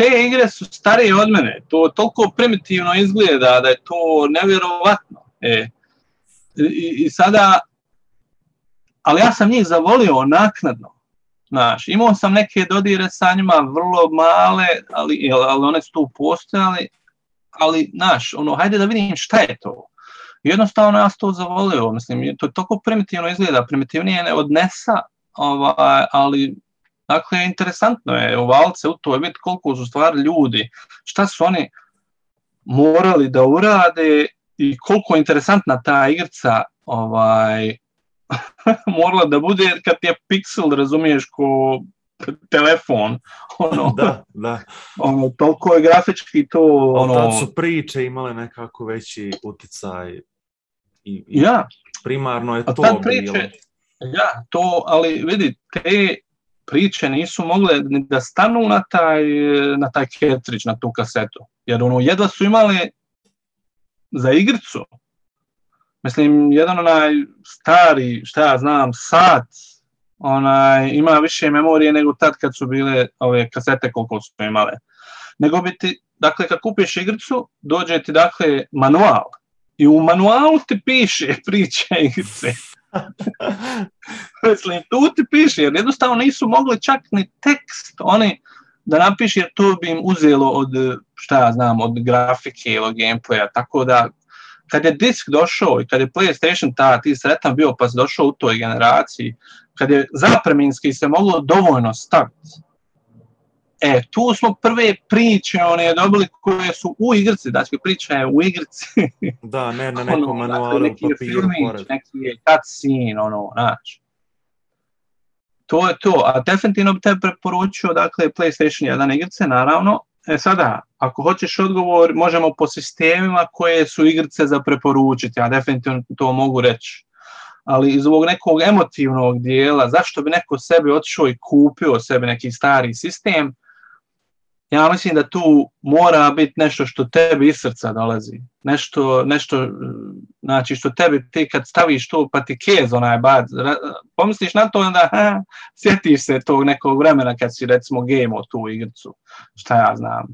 te igre su starije od mene. To toliko primitivno izgleda da je to nevjerovatno. E, i, sada, ali ja sam njih zavolio naknadno. Znaš, imao sam neke dodire sa njima, vrlo male, ali, ali one su tu postojali. ali, znaš, ono, hajde da vidim šta je to. Jednostavno ja sam to zavolio, mislim, to toliko primitivno izgleda, primitivnije ne odnesa, ovaj, ali Dakle, interesantno je ovalce u to vidjeti koliko su stvari ljudi, šta su oni morali da urade i koliko je interesantna ta igrca ovaj, morala da bude, kad je piksel, razumiješ, ko telefon. Ono, da, da. Ono, toliko je grafički to... Ono, tad su priče imale nekako veći uticaj. I, ja. Primarno je A to priče, bilo. Ja, to, ali vidi, te priče nisu mogle da stanu na taj, na taj ketrić, na tu kasetu. Jer ono, jedva su imali za igricu. Mislim, jedan onaj stari, šta ja znam, sat, onaj, ima više memorije nego tad kad su bile ove kasete koliko su imale. Nego bi ti, dakle, kad kupiš igricu, dođe ti, dakle, manual. I u manualu ti piše priče igrice. Mislim, tu ti piše, jer jednostavno nisu mogli čak ni tekst oni da napiše, jer to bi im uzelo od, šta ja znam, od grafike ili gameplaya, tako da kad je disk došao i kad je PlayStation ta, ti sretan bio pa se došao u toj generaciji, kad je zapreminski se moglo dovoljno staviti, E, tu smo prve priče one dobili koje su u igrci. znači priča je u igrci. da, ne na ono, nekom ono, manualu, dakle, neki papiru, neki je cutscene, ono, znači. To je to, a definitivno bi te preporučio, dakle, PlayStation 1 igrce, naravno. E sada, ako hoćeš odgovor, možemo po sistemima koje su igrce za preporučiti, a ja definitivno to mogu reći ali iz ovog nekog emotivnog dijela, zašto bi neko sebi otišao i kupio sebi neki stari sistem, ja mislim da tu mora biti nešto što tebi iz srca dolazi. Nešto, nešto, znači što tebi ti kad staviš to, pa ti kez onaj bad, pomisliš na to onda ha, sjetiš se tog nekog vremena kad si recimo gemo tu igricu, šta ja znam.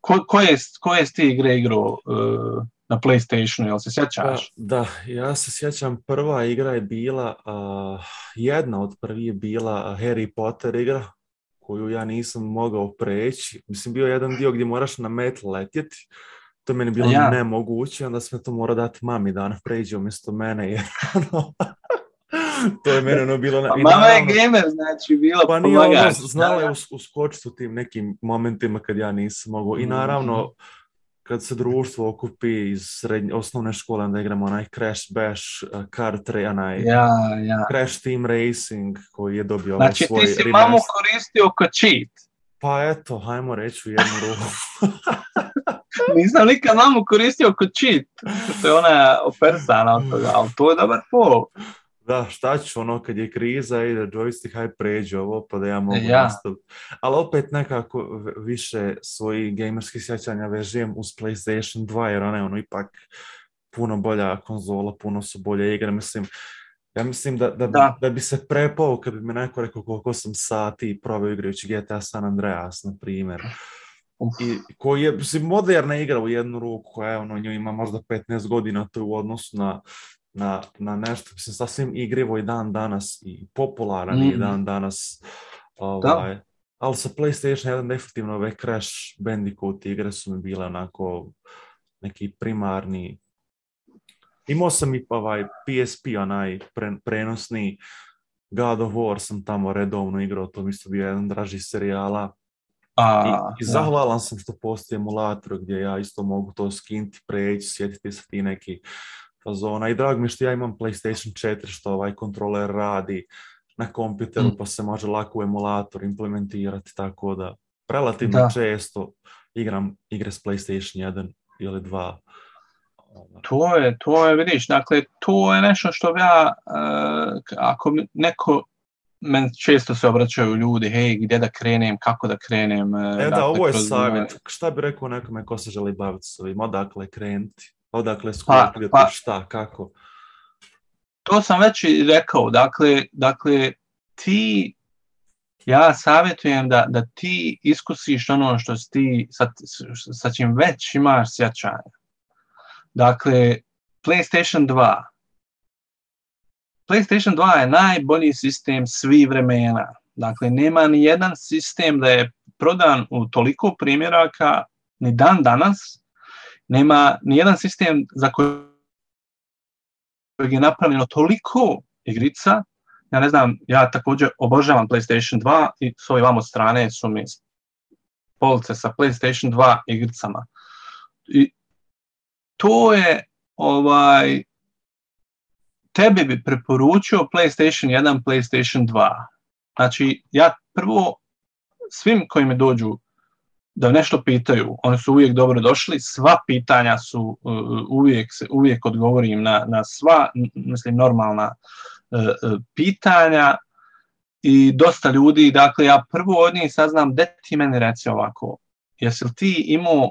Ko, koje, koje ti igre igrao e, na Playstationu, jel se sjećaš? Pa, da, ja se sjećam, prva igra je bila, jedna od prvih je bila Harry Potter igra, koju ja nisam mogao preći. Mislim, bio jedan dio gdje moraš na met letjeti. To je meni bilo ja. nemoguće, onda sam to morao dati mami da ona pređe umjesto mene. Jer, ono, to je meni ono bilo... Pa mama je gamer, znači, bila Pa znala je uskočiti u tim nekim momentima kad ja nisam mogao. I mhm, naravno, mm kad se društvo okupi iz srednje, osnovne škole, da gremo na crash bash, eh, kar treba na ja, ja. crash team racing, koji je dobio znači, svoj rimest. Znači ti si mamu koristio kao cheat? Pa eto, hajmo reći u jednu ruhu. Nisam nikad mamu koristio kao cheat. To je ona opersana od toga, ali to je dobar pol. Da, šta ću ono kad je kriza i da joystick haj pređe ovo pa da ja mogu ja. Ali opet nekako više svoji gamerski sjećanja vežijem uz PlayStation 2 jer ona je ono ipak puno bolja konzola, puno su bolje igre. Mislim, ja mislim da, da, Bi, se prepao kad bi me neko rekao koliko sam sati probao igrajući GTA San Andreas, na primjer. I koji je mislim, moderna igra u jednu ruku, koja je ono, nju ima možda 15 godina, to je u odnosu na na, na nešto mislim, sasvim igrivo i dan danas i popularan mm. i dan danas. Ovaj, da. Ali sa PlayStation 1 definitivno ove ovaj Crash Bandicoot igre su mi bile onako neki primarni. Imao sam i ovaj PSP, onaj pre, prenosni God of War sam tamo redovno igrao, to mi isto bio jedan draži serijala. A, I, zahvalan sam što postoji emulator gdje ja isto mogu to skinti, preći, sjetiti se ti neki fazona i drago mi što ja imam PlayStation 4 što ovaj kontroler radi na kompjuteru mm. pa se može lako u emulator implementirati tako da relativno često igram igre s PlayStation 1 ili 2. To je, to je, vidiš, dakle, to je nešto što ja, uh, ako neko, men često se obraćaju ljudi, hej, gdje da krenem, kako da krenem. e, e da, ovo dakle, je savjet. Šta bi rekao nekome ko se želi baviti s ovim, odakle krenuti? odakle skupljate, pa, pa, šta, kako? To sam već i rekao, dakle, dakle ti, ja savjetujem da, da ti iskusiš ono što si ti, sa, sa čim već imaš sjećanje. Dakle, PlayStation 2. PlayStation 2 je najbolji sistem svih vremena. Dakle, nema ni jedan sistem da je prodan u toliko primjeraka ni dan danas, nema jedan sistem za kojeg je napravljeno toliko igrica. Ja ne znam, ja također obožavam PlayStation 2 i s ove vamo strane su mi police sa PlayStation 2 igricama. I to je ovaj tebi bi preporučio PlayStation 1, PlayStation 2. Znači, ja prvo svim koji mi dođu da nešto pitaju. Oni su uvijek dobro došli, sva pitanja su, e, uvijek, uvijek odgovorim na, na sva, mislim, normalna e, e, pitanja i dosta ljudi, dakle, ja prvo od njih saznam, da ti meni reci ovako, jesi li ti imao,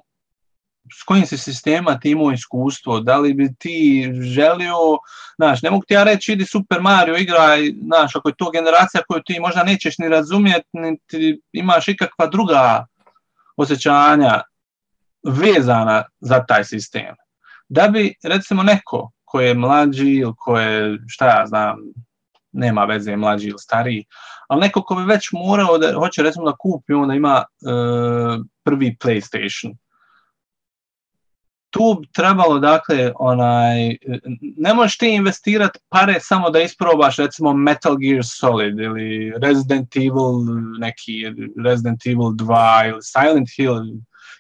s kojim si sistema ti imao iskustvo, da li bi ti želio, znaš, ne mogu ti ja reći, idi Super Mario igraj, znaš, ako je to generacija koju ti možda nećeš ni razumjeti, niti imaš ikakva druga osjećanja vezana za taj sistem. Da bi, recimo, neko koji je mlađi ili ko je, šta ja znam, nema veze mlađi ili stariji, ali neko ko bi već morao da hoće recimo da kupi, onda ima e, prvi PlayStation tu trebalo, dakle, onaj, ne možeš ti investirati pare samo da isprobaš, recimo, Metal Gear Solid ili Resident Evil neki, Resident Evil 2 ili Silent Hill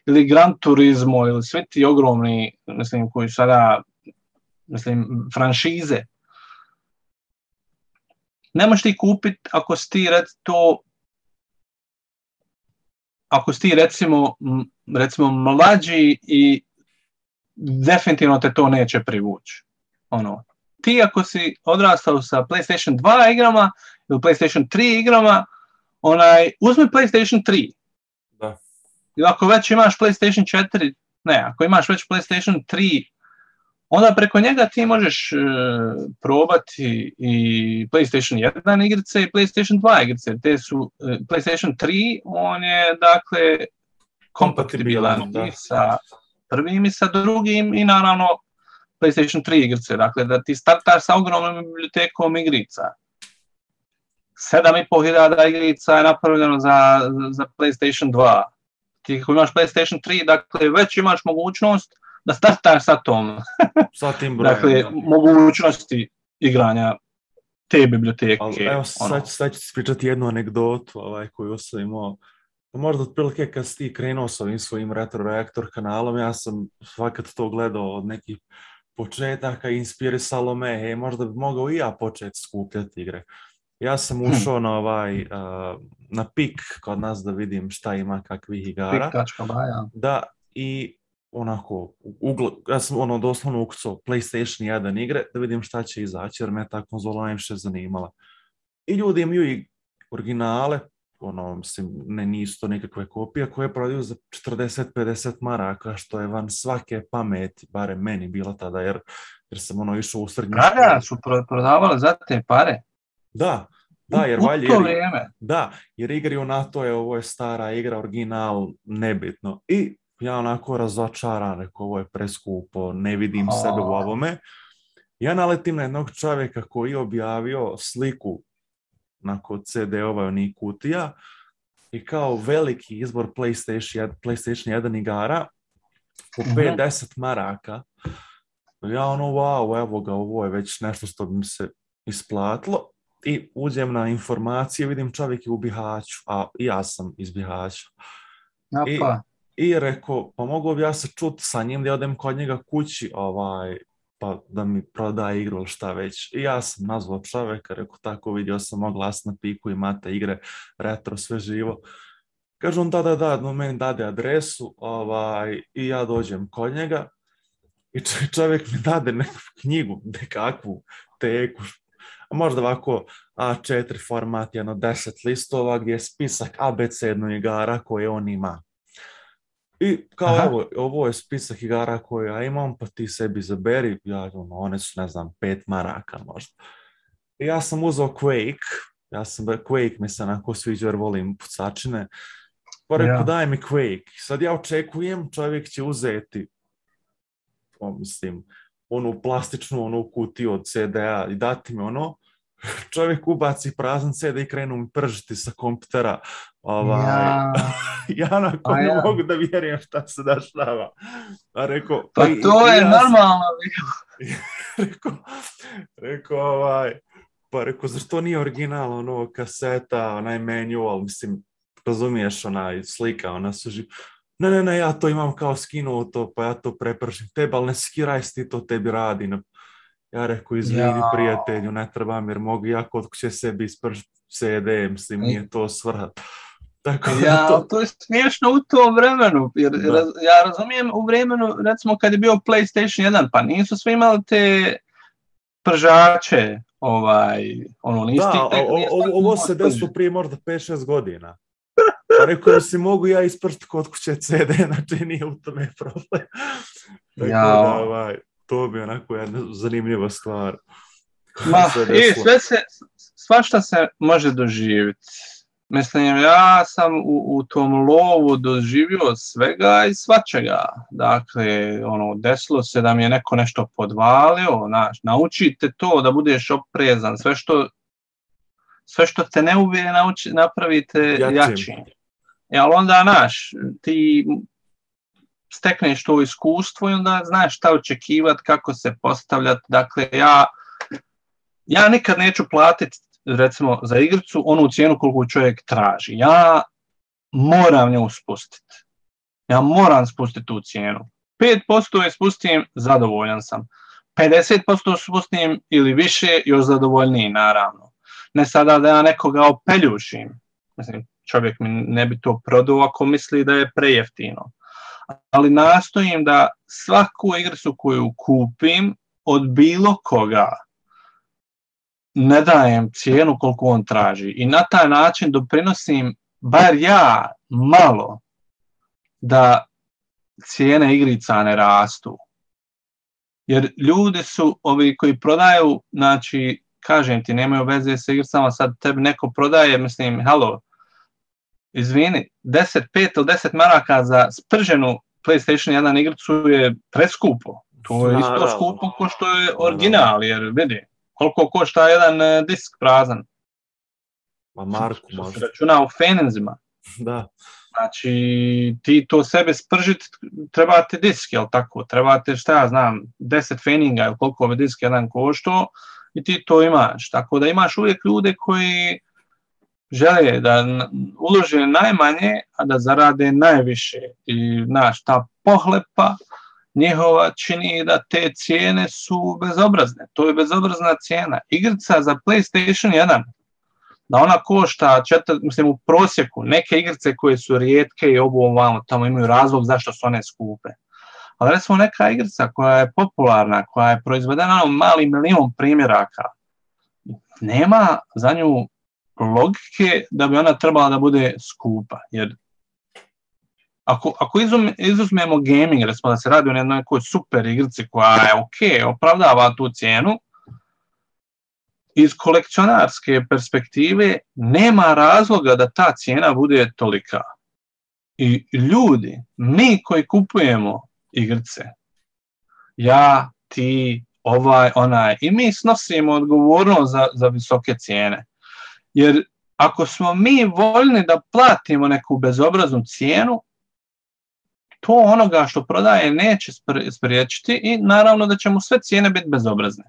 ili Gran Turismo ili svi ti ogromni, mislim, koji sada, mislim, franšize. Ne možeš ti kupiti ako si ti, ako si ti recimo, recimo mlađi i definitivno te to neće privući. Ono, ti ako si odrastao sa PlayStation 2 igrama ili PlayStation 3 igrama, onaj, uzmi PlayStation 3. Da. I ako već imaš PlayStation 4, ne, ako imaš već PlayStation 3, onda preko njega ti možeš e, probati i PlayStation 1 igrice i PlayStation 2 igrice. Te su e, PlayStation 3, on je dakle kompatibilan sa prvim i sa drugim i naravno PlayStation 3 igrice. Dakle, da ti startaš sa ogromnom bibliotekom igrica. 7.500 igrica je napravljeno za, za PlayStation 2. Ti ako imaš PlayStation 3, dakle, već imaš mogućnost da startaš sa tom. sa tim brojem. dakle, mogućnosti igranja te biblioteke. Ali, evo, sad, ono. sad ću pričati jednu anegdotu ovaj, koju sam imao pa možda otprilike kad si ti krenuo s ovim svojim Retro Reaktor kanalom, ja sam svakad to gledao od nekih početaka, i inspirisalo me, hej, možda bi mogao i ja početi skupljati igre. Ja sam hmm. ušao na ovaj, eh, na pik kod nas da vidim šta ima kakvih igara. Da, i onako, ja sam ono doslovno ukucao PlayStation 1 igre da vidim šta će izaći jer me ta konzola najviše zanimala. I ljudi imaju i originale, ono, mislim, ne nisu to nekakve kopije koje prodaju za 40-50 maraka, što je van svake pameti, barem meni bila tada, jer, jer sam ono išao u srednju su prodavale za te pare? Da, da, jer valje, da, jer igri u NATO je, ovo je stara igra, original, nebitno. I ja onako razočaran, rekao, ovo je preskupo, ne vidim A... sebe u ovome. Ja naletim na jednog čovjeka koji je objavio sliku onako CD-ova onih kutija i kao veliki izbor PlayStation, PlayStation 1 igara mhm. po 5-10 maraka. Ja ono, wow, evo ga, ovo je već nešto što bi mi se isplatilo. I uđem na informacije, vidim čovjek je u Bihaću, a ja sam iz Bihaća. I, I rekao, pa mogu bi ja se čut sa njim da odem kod njega kući ovaj, pa da mi prodaje igru ili šta već. I ja sam nazvao čoveka, rekao tako, vidio sam oglas na piku, mate igre, retro, sve živo. kaže on da, da, da, no meni dade adresu ovaj, i ja dođem kod njega i čovjek mi dade neku knjigu, nekakvu teku, možda ovako A4 format, jedno 10 listova gdje je spisak jednog igara koje on ima. I kao evo, ovo je spisak igara koje ja imam, pa ti sebi zaberi, ja ono, one su ne znam, pet maraka možda. ja sam uzeo Quake, ja sam, Quake mi se onako sviđa jer volim pucačine, pa rekao daj mi Quake. Sad ja očekujem, čovjek će uzeti, pomislim, pa onu plastičnu onu kutiju od CD-a i dati mi ono, čovjek ubaci prazan CD i krenu pržiti sa komputera. Ovaj, ja, ja nakon pa ja. ne mogu da vjerujem šta se dašlava. A rekao, pa to je ja normalno. rekao, rekao ovaj, pa rekao, zašto nije original, ono, kaseta, onaj manual, mislim, razumiješ, onaj, slika, ona su živ... Ne, ne, ne, ja to imam kao skinuo to, pa ja to prepržim tebe, ali ne skiraj ti to tebi radi, na ja reku, izvini ja. prijatelju, ne trebam jer mogu ja kod kuće sebi ispršt CD, mislim, je to svrha. Tako ja, to... to je smiješno u to vremenu, jer raz, ja razumijem u vremenu, recimo kad je bio PlayStation 1, pa nisu svi imali te pržače, ovaj, ono, listi. Da, ovo se desilo prije možda 5-6 godina. Pa rekao si mogu ja ispršt kod kuće CD, znači nije u tome problem. Tako ja. da, ovaj, to bi onako jedna zanimljiva stvar. Ma, i sve se, svašta se može doživjeti. Mislim, ja sam u, tom lovu doživio svega i svačega. Dakle, ono, desilo se da mi je neko nešto podvalio, znaš, naučite to da budeš oprezan. Sve što, sve što te ne ubije, napravite jači. E, ali onda, znaš, ti stekneš to iskustvo i onda znaš šta očekivati, kako se postavljati. Dakle, ja, ja nikad neću platiti recimo za igricu onu cijenu koliko čovjek traži. Ja moram nju spustiti. Ja moram spustiti tu cijenu. 5% je spustim, zadovoljan sam. 50% spustim ili više, još zadovoljniji naravno. Ne sada da ja nekoga opeljušim. Mislim, čovjek mi ne bi to prodao ako misli da je prejeftino ali nastojim da svaku igricu koju kupim od bilo koga ne dajem cijenu koliko on traži i na taj način doprinosim bar ja malo da cijene igrica ne rastu. Jer ljudi su ovi koji prodaju, znači, kažem ti, nemaju veze sa igricama, sad tebi neko prodaje, mislim, halo, izvini, 10, 5 ili 10 maraka za sprženu PlayStation 1 igricu je preskupo. To je isto skupo ko što je original, jer vidi, koliko košta jedan e, disk prazan. Ma Marku, računa u fenenzima. Da. Znači, ti to sebe spržit, trebate disk, jel tako? Trebate, šta ja znam, 10 feninga, ili koliko bi disk jedan košto, i ti to imaš. Tako da imaš uvijek ljude koji žele da ulože najmanje, a da zarade najviše. I znaš, ta pohlepa njihova čini da te cijene su bezobrazne. To je bezobrazna cijena. Igrica za PlayStation 1, da ona košta, mislim u prosjeku, neke igrice koje su rijetke i obu ovamo tamo imaju razlog zašto su one skupe. Ali recimo neka igrica koja je popularna, koja je proizvedena ono, malim milijom primjeraka, nema za nju logike da bi ona trebala da bude skupa, jer ako, ako izuzmemo gaming, recimo da se radi o jednoj super igrici koja je ok, opravdava tu cijenu, iz kolekcionarske perspektive nema razloga da ta cijena bude tolika. I ljudi, mi koji kupujemo igrice, ja, ti, ovaj, onaj, i mi snosimo odgovornost za, za visoke cijene. Jer ako smo mi voljni da platimo neku bezobraznu cijenu, to onoga što prodaje neće spriječiti i naravno da će mu sve cijene biti bezobrazne.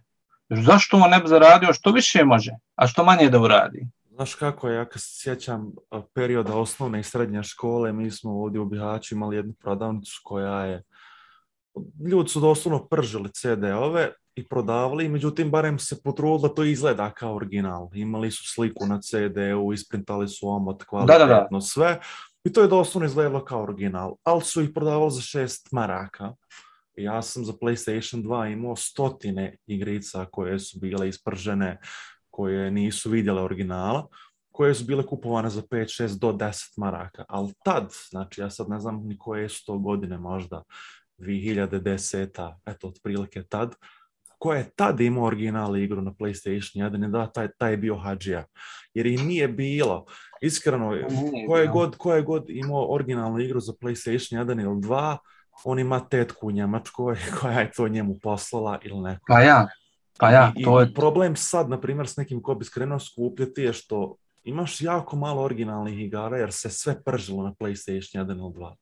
Zašto on ne bi zaradio što više može, a što manje da uradi? Znaš kako, ja kad se sjećam perioda osnovne i srednje škole, mi smo ovdje u Bihaću imali jednu prodavnicu koja je, ljudi su doslovno pržili CD-ove, i prodavali, međutim barem se potrudilo da to izgleda kao original. Imali su sliku na CD-u, isprintali su omot kvalitetno sve i to je doslovno izgledalo kao original, ali su ih prodavali za šest maraka. Ja sam za PlayStation 2 imao stotine igrica koje su bile ispržene, koje nisu vidjele originala, koje su bile kupovane za 5, 6 do 10 maraka. Ali tad, znači ja sad ne znam ni koje su to godine možda, 2010. eto otprilike tad, ko je tad imao originalnu igru na PlayStation 1 i da taj, taj je bio Hadžija. Jer i nije bilo. Iskreno, pa je god, je god imao originalnu igru za PlayStation 1 ili 2, on ima tetku u Njemačkoj koja je to njemu poslala ili neko. Pa ja, pa ja. I, to je... problem sad, na primjer, s nekim ko bi skrenuo skupljati je što imaš jako malo originalnih igara jer se sve pržilo na PlayStation 1 ili 2.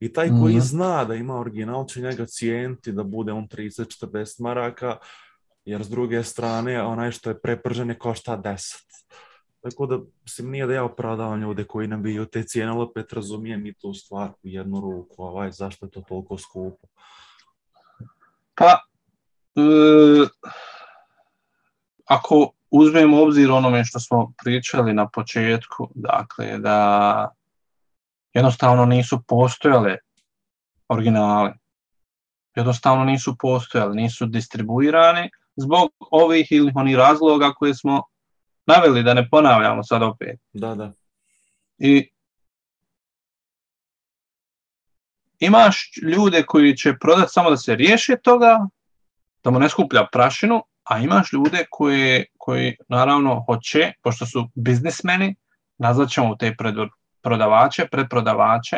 I taj koji mhm. zna da ima original će njega cijeniti da bude on 30-40 maraka, jer s druge strane onaj što je prepržen je košta 10. Tako da, mislim, nije da ja opravdavam ljude koji nam te cijene, ali opet razumijem i tu stvar u jednu ruku, ovaj, zašto je to toliko skupo? Pa, e, ako uzmemo obzir onome što smo pričali na početku, dakle, da jednostavno nisu postojale originale. Jednostavno nisu postojale, nisu distribuirane zbog ovih ili onih razloga koje smo naveli, da ne ponavljamo sad opet. Da, da. I imaš ljude koji će prodati samo da se riješi toga, da mu ne skuplja prašinu, a imaš ljude koji, koji naravno hoće, pošto su biznismeni, nazvat ćemo u te prodavače, preprodavače,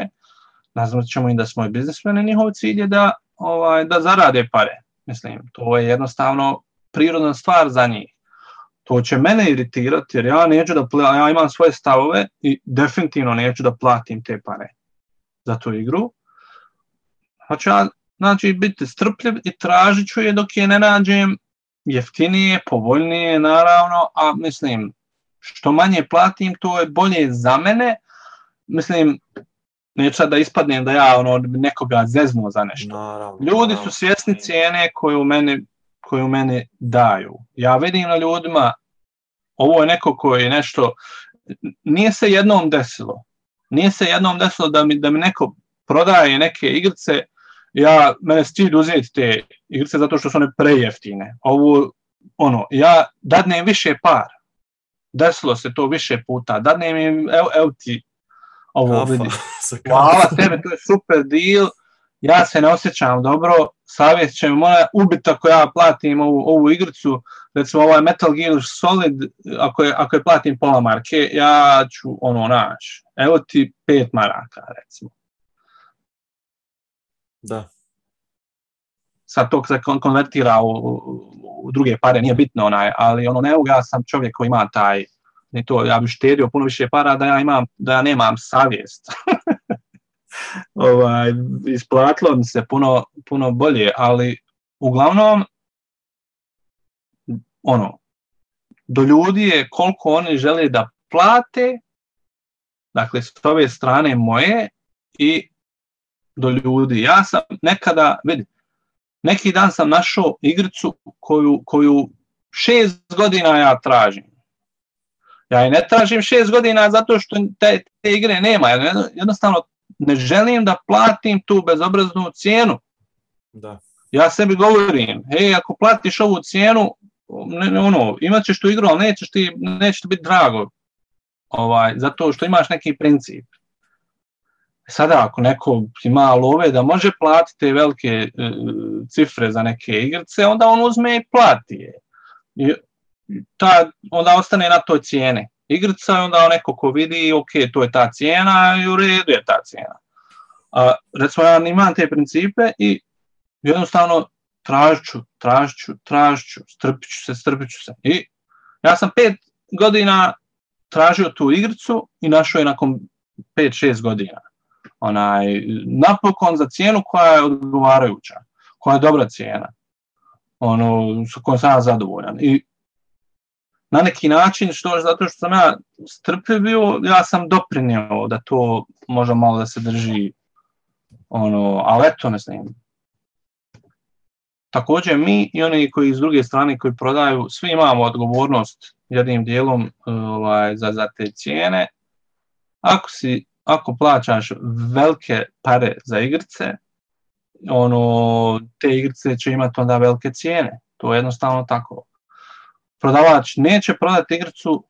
nazvat ćemo i da smo i biznismeni, njihov cilj je da, ovaj, da zarade pare. Mislim, to je jednostavno prirodna stvar za njih. To će mene iritirati jer ja neću da ja imam svoje stavove i definitivno neću da platim te pare za tu igru. Hoću ja znači, biti strpljiv i tražit ću je dok je ne nađem jeftinije, povoljnije, naravno, a mislim, što manje platim, to je bolje za mene, mislim, neću sad da ispadnem da ja ono, nekoga zeznuo za nešto. Ljudi su svjesni cijene koju meni, koju daju. Ja vidim na ljudima, ovo je neko koji je nešto, nije se jednom desilo. Nije se jednom desilo da mi, da mi neko prodaje neke igrice, ja, mene stid uzeti te igrice zato što su one prejeftine. Ovo, ono, ja dadnem više par. Desilo se to više puta. Dadnem im, evo, evo ti ovo Hvala tebe, to je super deal. Ja se ne osjećam dobro, savjet će me mora ubiti ako ja platim ovu, ovu igricu, recimo ovaj Metal Gear Solid, ako je, ako je platim pola marke, ja ću ono naš Evo ti pet maraka, recimo. Da. Sad to se konvertira u, druge pare, nije bitno onaj, ali ono ne, ja sam čovjek koji ima taj, ni to, ja bih štedio puno više para da ja, imam, da ja nemam savjest. ovaj, isplatilo mi se puno, puno bolje, ali uglavnom ono, do ljudi je koliko oni žele da plate, dakle s ove strane moje i do ljudi. Ja sam nekada, neki dan sam našao igricu koju, koju šest godina ja tražim. Ja i ne tražim šest godina zato što te, igre nema. Jednostavno ne želim da platim tu bezobraznu cijenu. Da. Ja sebi govorim, hej, ako platiš ovu cijenu, ne, ono, imat ćeš tu igru, ali nećeš ti, neće ti biti drago. Ovaj, zato što imaš neki princip. E sada ako neko ima love da može platiti te velike e, cifre za neke igrice, onda on uzme i plati je ta, onda ostane na toj cijene igrica i onda neko ko vidi, ok, to je ta cijena i u redu je ta cijena. A, recimo ja imam te principe i jednostavno tražiću, tražiću, tražiću, strpiću se, strpiću se. I ja sam pet godina tražio tu igricu i našao je nakon 5-6 godina. Onaj, napokon za cijenu koja je odgovarajuća, koja je dobra cijena, ono, s kojom sam ja zadovoljan. I na neki način, što zato što sam ja strpljiv bio, ja sam doprinio da to možda malo da se drži, ono, ali eto ne znam. Također mi i oni koji s druge strane koji prodaju, svi imamo odgovornost jednim dijelom ovaj, za, te cijene. Ako, si, ako plaćaš velike pare za igrice, ono, te igrice će imati onda velike cijene. To je jednostavno tako prodavač neće prodati igricu,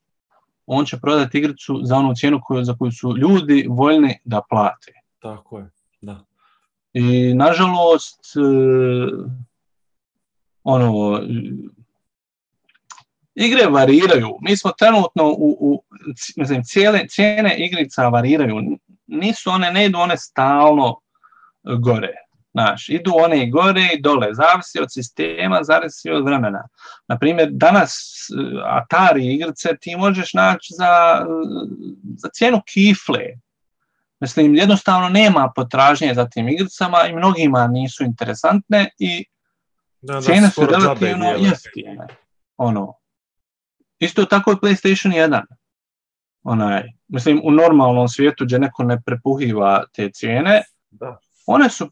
on će prodati igricu za onu cijenu koju, za koju su ljudi voljni da plate. Tako je, da. I nažalost, e, ono, igre variraju. Mi smo trenutno u, cijele, cijene igrica variraju. Nisu one, ne idu one stalno gore. Znaš, idu i gore i dole, zavisi od sistema, zavisi od vremena. Naprimjer, danas eh, Atari igrice ti možeš naći za, za cijenu kifle. Mislim, jednostavno nema potražnje za tim igricama i mnogima nisu interesantne i da, cijene su relativno jeftine. Ono. Isto tako je PlayStation 1. Onaj, mislim, u normalnom svijetu gdje neko ne prepuhiva te cijene, da. one su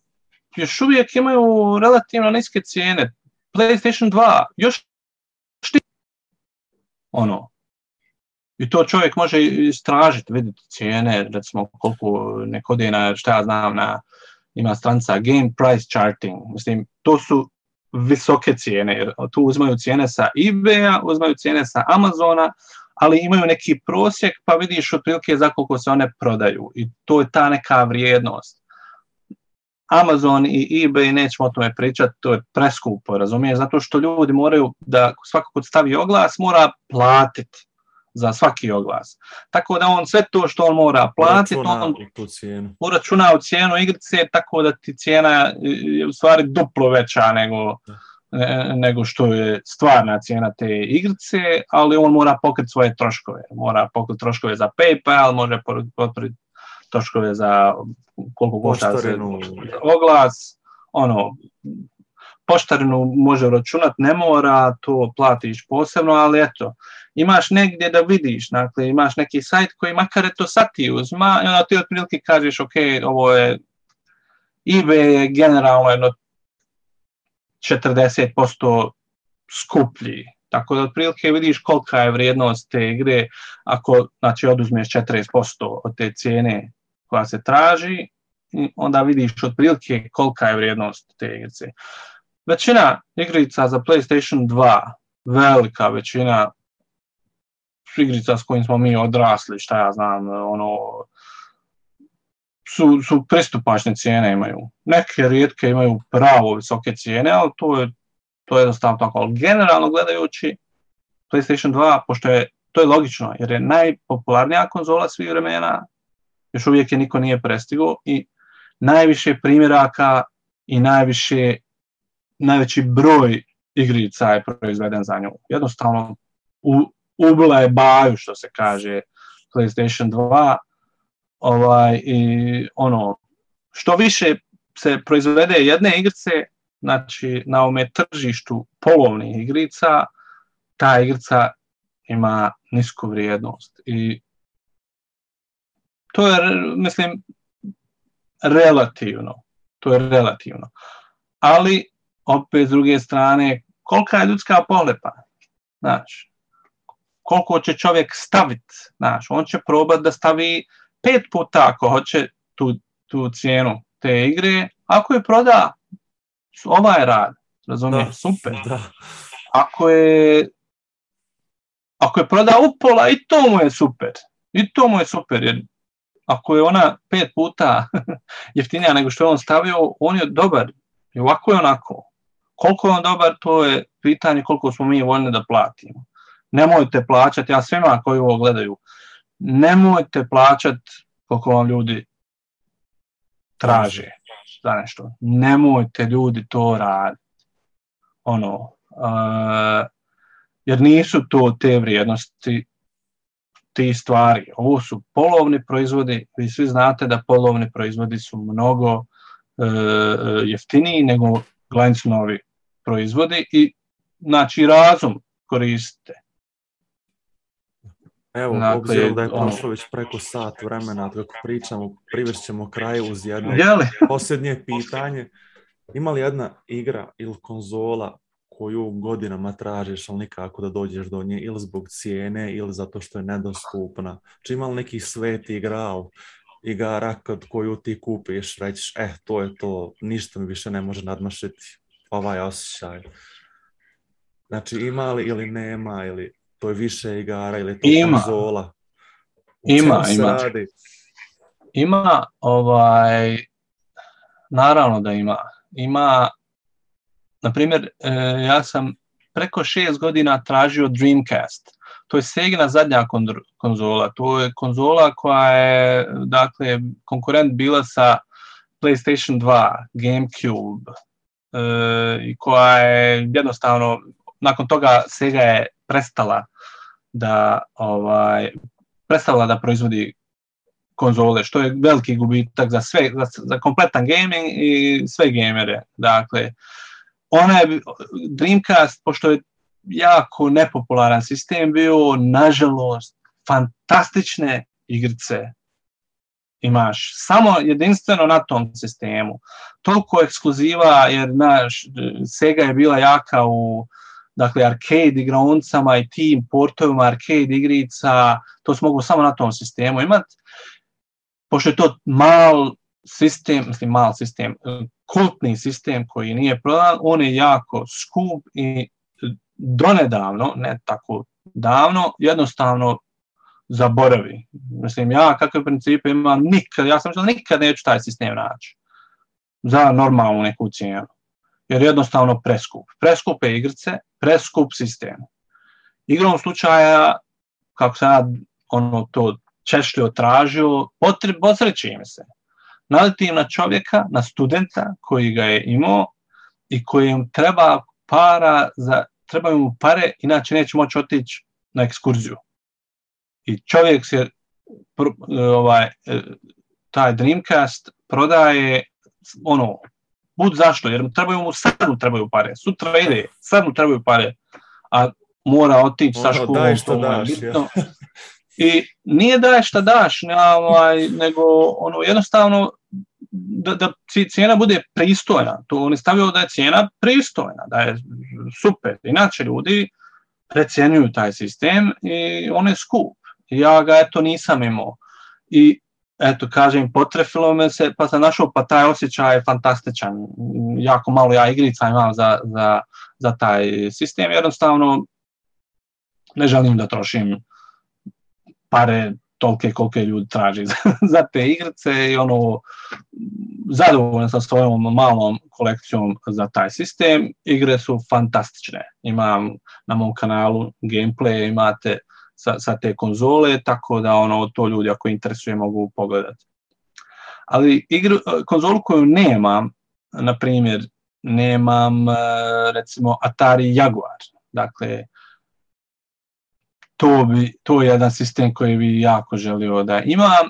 još uvijek imaju relativno niske cijene. PlayStation 2 još šti... Ono. I to čovjek može istražiti, vidjeti cijene, recimo koliko neko šta ja znam, na, ima stranca Game Price Charting. Mislim, to su visoke cijene, jer tu uzmaju cijene sa ebay uzmaju cijene sa Amazona, ali imaju neki prosjek, pa vidiš otprilike za koliko se one prodaju. I to je ta neka vrijednost. Amazon i eBay, nećemo o tome pričati, to je preskupo, razumije, zato što ljudi moraju da svako kod stavi oglas mora platiti za svaki oglas. Tako da on sve to što on mora platiti, on uračuna u cijenu igrice, tako da ti cijena je u stvari duplo veća nego, e, nego što je stvarna cijena te igrice, ali on mora pokriti svoje troškove. Mora pokriti troškove za PayPal, može pokriti troškove za koliko košta oglas, ono, poštarinu može računat, ne mora, to platiš posebno, ali eto, imaš negdje da vidiš, dakle, imaš neki sajt koji makar to sad ti uzma, i onda ti otprilike kažeš, ok, ovo je, eBay je generalno jedno 40% skuplji tako da otprilike vidiš kolika je vrijednost te igre ako znači, oduzmeš 40% od te cijene koja se traži, onda vidiš otprilike kolika je vrijednost te igrice. Većina igrica za PlayStation 2, velika većina igrica s kojim smo mi odrasli, šta ja znam, ono, su, su pristupačne cijene imaju. Neke rijetke imaju pravo visoke cijene, ali to je to je jednostavno tako. Ali generalno gledajući PlayStation 2, pošto je, to je logično, jer je najpopularnija konzola svih vremena, još uvijek je niko nije prestigo i najviše primjeraka i najviše, najveći broj igrica je proizveden za nju. Jednostavno, u, ubila je baju, što se kaže, PlayStation 2, ovaj, i ono, što više se proizvede jedne igrice, znači na ovome tržištu polovnih igrica, ta igrica ima nisku vrijednost i to je, mislim, relativno. To je relativno. Ali, opet s druge strane, kolika je ljudska pohlepa? Znaš, koliko će čovjek staviti, znaš, on će probati da stavi pet puta ako hoće tu, tu cijenu te igre, ako je proda, je rad, razumiješ, super. Da. Ako je ako je proda upola i to mu je super. I to mu je super, jer ako je ona pet puta jeftinija nego što je on stavio, on je dobar. I ovako je onako. Koliko je on dobar, to je pitanje koliko smo mi voljni da platimo. Nemojte plaćati, ja svima koji ovo gledaju, nemojte plaćati koliko vam ljudi traže da nešto. Nemojte ljudi to raditi. Ono, eh, jer nisu to te vrijednosti ti stvari. Ovo su polovni proizvodi, vi svi znate da polovni proizvodi su mnogo uh, jeftiniji nego novi proizvodi i znači razum koristite. Evo, dakle, obzirom da je ono- prošlo već preko sat vremena, kako pričamo, ćemo kraju uz jedno posljednje pitanje. Ima li jedna igra ili konzola koju godinama tražiš, ali nikako da dođeš do nje, ili zbog cijene, ili zato što je nedostupna? Či znači, ima li neki sveti igral igara kad koju ti kupiš, rećiš, eh, to je to, ništa mi više ne može nadmašiti ovaj osjećaj. Znači, ima li ili nema, ili to je više igara ili je to ima. konzola? ima, ima. Ima, ovaj, naravno da ima. Ima, na primjer, e, ja sam preko šest godina tražio Dreamcast. To je segna zadnja konzola. To je konzola koja je, dakle, konkurent bila sa PlayStation 2, Gamecube, e, i koja je jednostavno nakon toga Sega je prestala da ovaj, prestala da proizvodi konzole, što je veliki gubitak za sve, za, za kompletan gaming i sve gamere. Dakle, ona je, Dreamcast, pošto je jako nepopularan sistem bio, nažalost, fantastične igrice imaš. Samo jedinstveno na tom sistemu. Toliko ekskluziva, jer naš, Sega je bila jaka u dakle arcade igroncama i tim portovima arcade igrica, to se mogu samo na tom sistemu imati. Pošto je to mal sistem, mislim mal sistem, kultni sistem koji nije prodan, on je jako skup i donedavno, ne tako davno, jednostavno zaboravi. Mislim, ja kakve principe imam nikad, ja sam da nikad neću taj sistem naći za normalnu neku cijenu jer jednostavno preskup. Preskupe igrice, preskup sistem. Igrom slučaja, kako sam ja ono to otražio, tražio, osreći im se. Naletim na čovjeka, na studenta koji ga je imao i kojem treba para za, treba mu pare, inače neće moći otići na ekskurziju. I čovjek se ovaj, e, taj Dreamcast prodaje ono Bud zašto, jer mu trebaju mu sad mu trebaju pare. Sutra ide, sad mu trebaju pare. A mora otići sa školom, daj što daš, I nije daj šta daš, ovaj, nego ono jednostavno da, da cijena bude pristojna. To on je stavio da je cijena pristojna, da je super. Inače ljudi precjenjuju taj sistem i on je skup. Ja ga eto nisam imao. I eto kažem, potrefilo me se, pa sam našao, pa taj osjećaj je fantastičan. Jako malo ja igrica imam za, za, za taj sistem, jednostavno ne želim da trošim pare tolke koliko ljudi traži za, za te igrice i ono, zadovoljan sa svojom malom kolekcijom za taj sistem. Igre su fantastične. Imam na mom kanalu gameplay, imate sa, sa te konzole, tako da ono to ljudi ako interesuje mogu pogledati. Ali igru, e, konzolu koju nemam, na primjer, nemam e, recimo Atari Jaguar. Dakle, to, bi, to je jedan sistem koji bi jako želio da imam.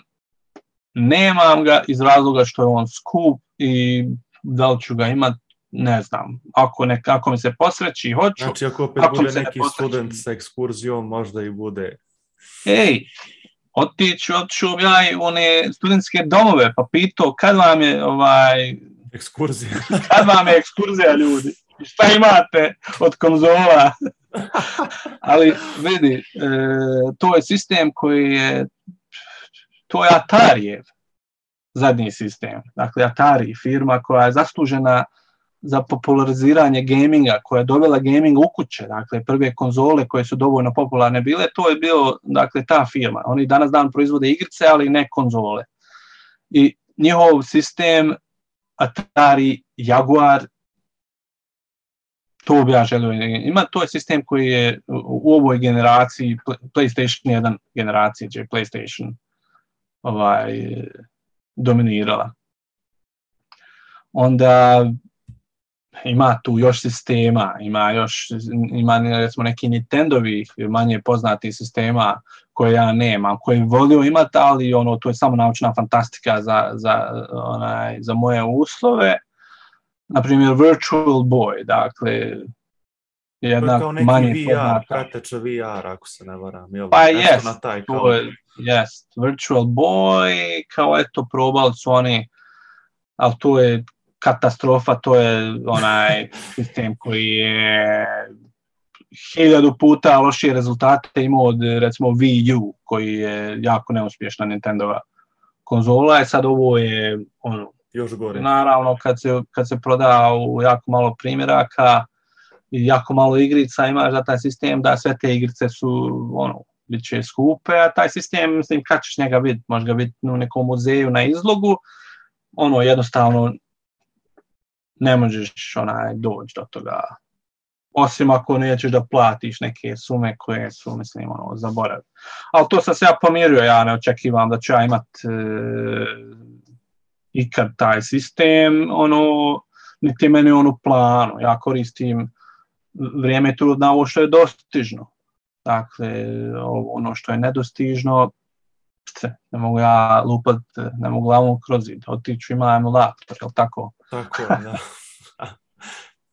Nemam ga iz razloga što je on skup i da li ću ga imati ne znam, ako, ne, ako mi se posreći, hoću. Znači, ako opet bude neki ne student sa ekskurzijom, možda i bude. Ej, otiću, otiću ja i one studentske domove, pa pitao kad vam je ovaj... Ekskurzija. kad vam je ekskurzija, ljudi? Šta imate od konzola? Ali vidi, e, to je sistem koji je, to je Atarijev zadnji sistem. Dakle, Atari, firma koja je zaslužena za populariziranje gaminga koja je dovela gaming u kuće, dakle prve konzole koje su dovoljno popularne bile, to je bio dakle ta firma. Oni danas dan proizvode igrice, ali ne konzole. I njihov sistem Atari, Jaguar, to bi ja želio ima. To je sistem koji je u ovoj generaciji, PlayStation 1 generacije, je PlayStation ovaj, dominirala. Onda ima tu još sistema, ima još ima recimo neki Nintendovi, manje poznati sistema koje ja nemam, koje volio imati, ali ono, to je samo naučna fantastika za, za, onaj, za moje uslove. Na primjer, Virtual Boy, dakle, jedna kao neki VR, VR, ako se ne varam. Jel, pa jest, to je, jest, Virtual Boy, kao eto, probali su oni, ali to je katastrofa, to je onaj sistem koji je hiljadu puta lošije rezultate imao od recimo Wii U koji je jako neuspješna Nintendova konzola i e, sad ovo je ono, još gore. Naravno kad se, kad se proda u jako malo primjeraka i jako malo igrica imaš za taj sistem da sve te igrice su ono, bit će skupe, a taj sistem mislim kad ćeš njega vidjeti, možeš ga vidjeti u nekom muzeju na izlogu ono jednostavno ne možeš onaj doći do toga. Osim ako nećeš da platiš neke sume koje su, mislim, ono, zaboravili. Ali to sam se ja pomirio, ja ne očekivam da ću ja imat e, ikad taj sistem, ono, niti meni ono planu. Ja koristim vrijeme tu na ovo što je dostižno. Dakle, ono što je nedostižno, ne mogu ja lupat, ne mogu glavom kroz zid, otiću imam laptop, jel tako? Tako je, da.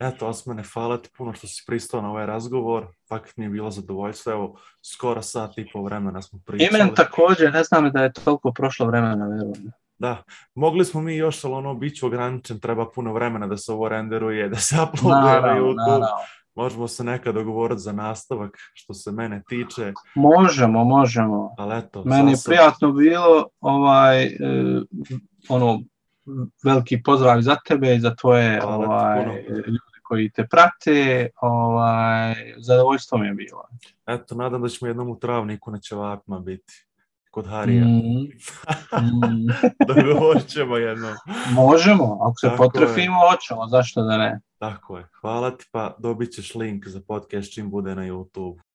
Eto, Osmane, hvala ti puno što si pristao na ovaj razgovor. Fakt, mi je bilo zadovoljstvo. Evo, skoro sat i pol vremena smo pričali. Imen također, ne znam da je toliko prošlo vremena, vjerujem. Da, mogli smo mi još, ali ono, bit ću ograničen, treba puno vremena da se ovo renderuje, da se uploaduje na YouTube. Možemo se nekad dogovoriti za nastavak, što se mene tiče. Možemo, možemo. Ali eto, Meni je prijatno bilo, ovaj, e, ono, veliki pozdrav za tebe i za tvoje ovaj, ljude koji te prate. Ovaj, zadovoljstvo mi je bilo. Eto, nadam da ćemo jednom u travniku na ćevapima biti. Kod Harija. Mm. bi mm. hoćemo jednom. Možemo, ako se Tako potrefimo, je. hoćemo, zašto da ne? Tako je. Hvala ti, pa dobit ćeš link za podcast čim bude na YouTube.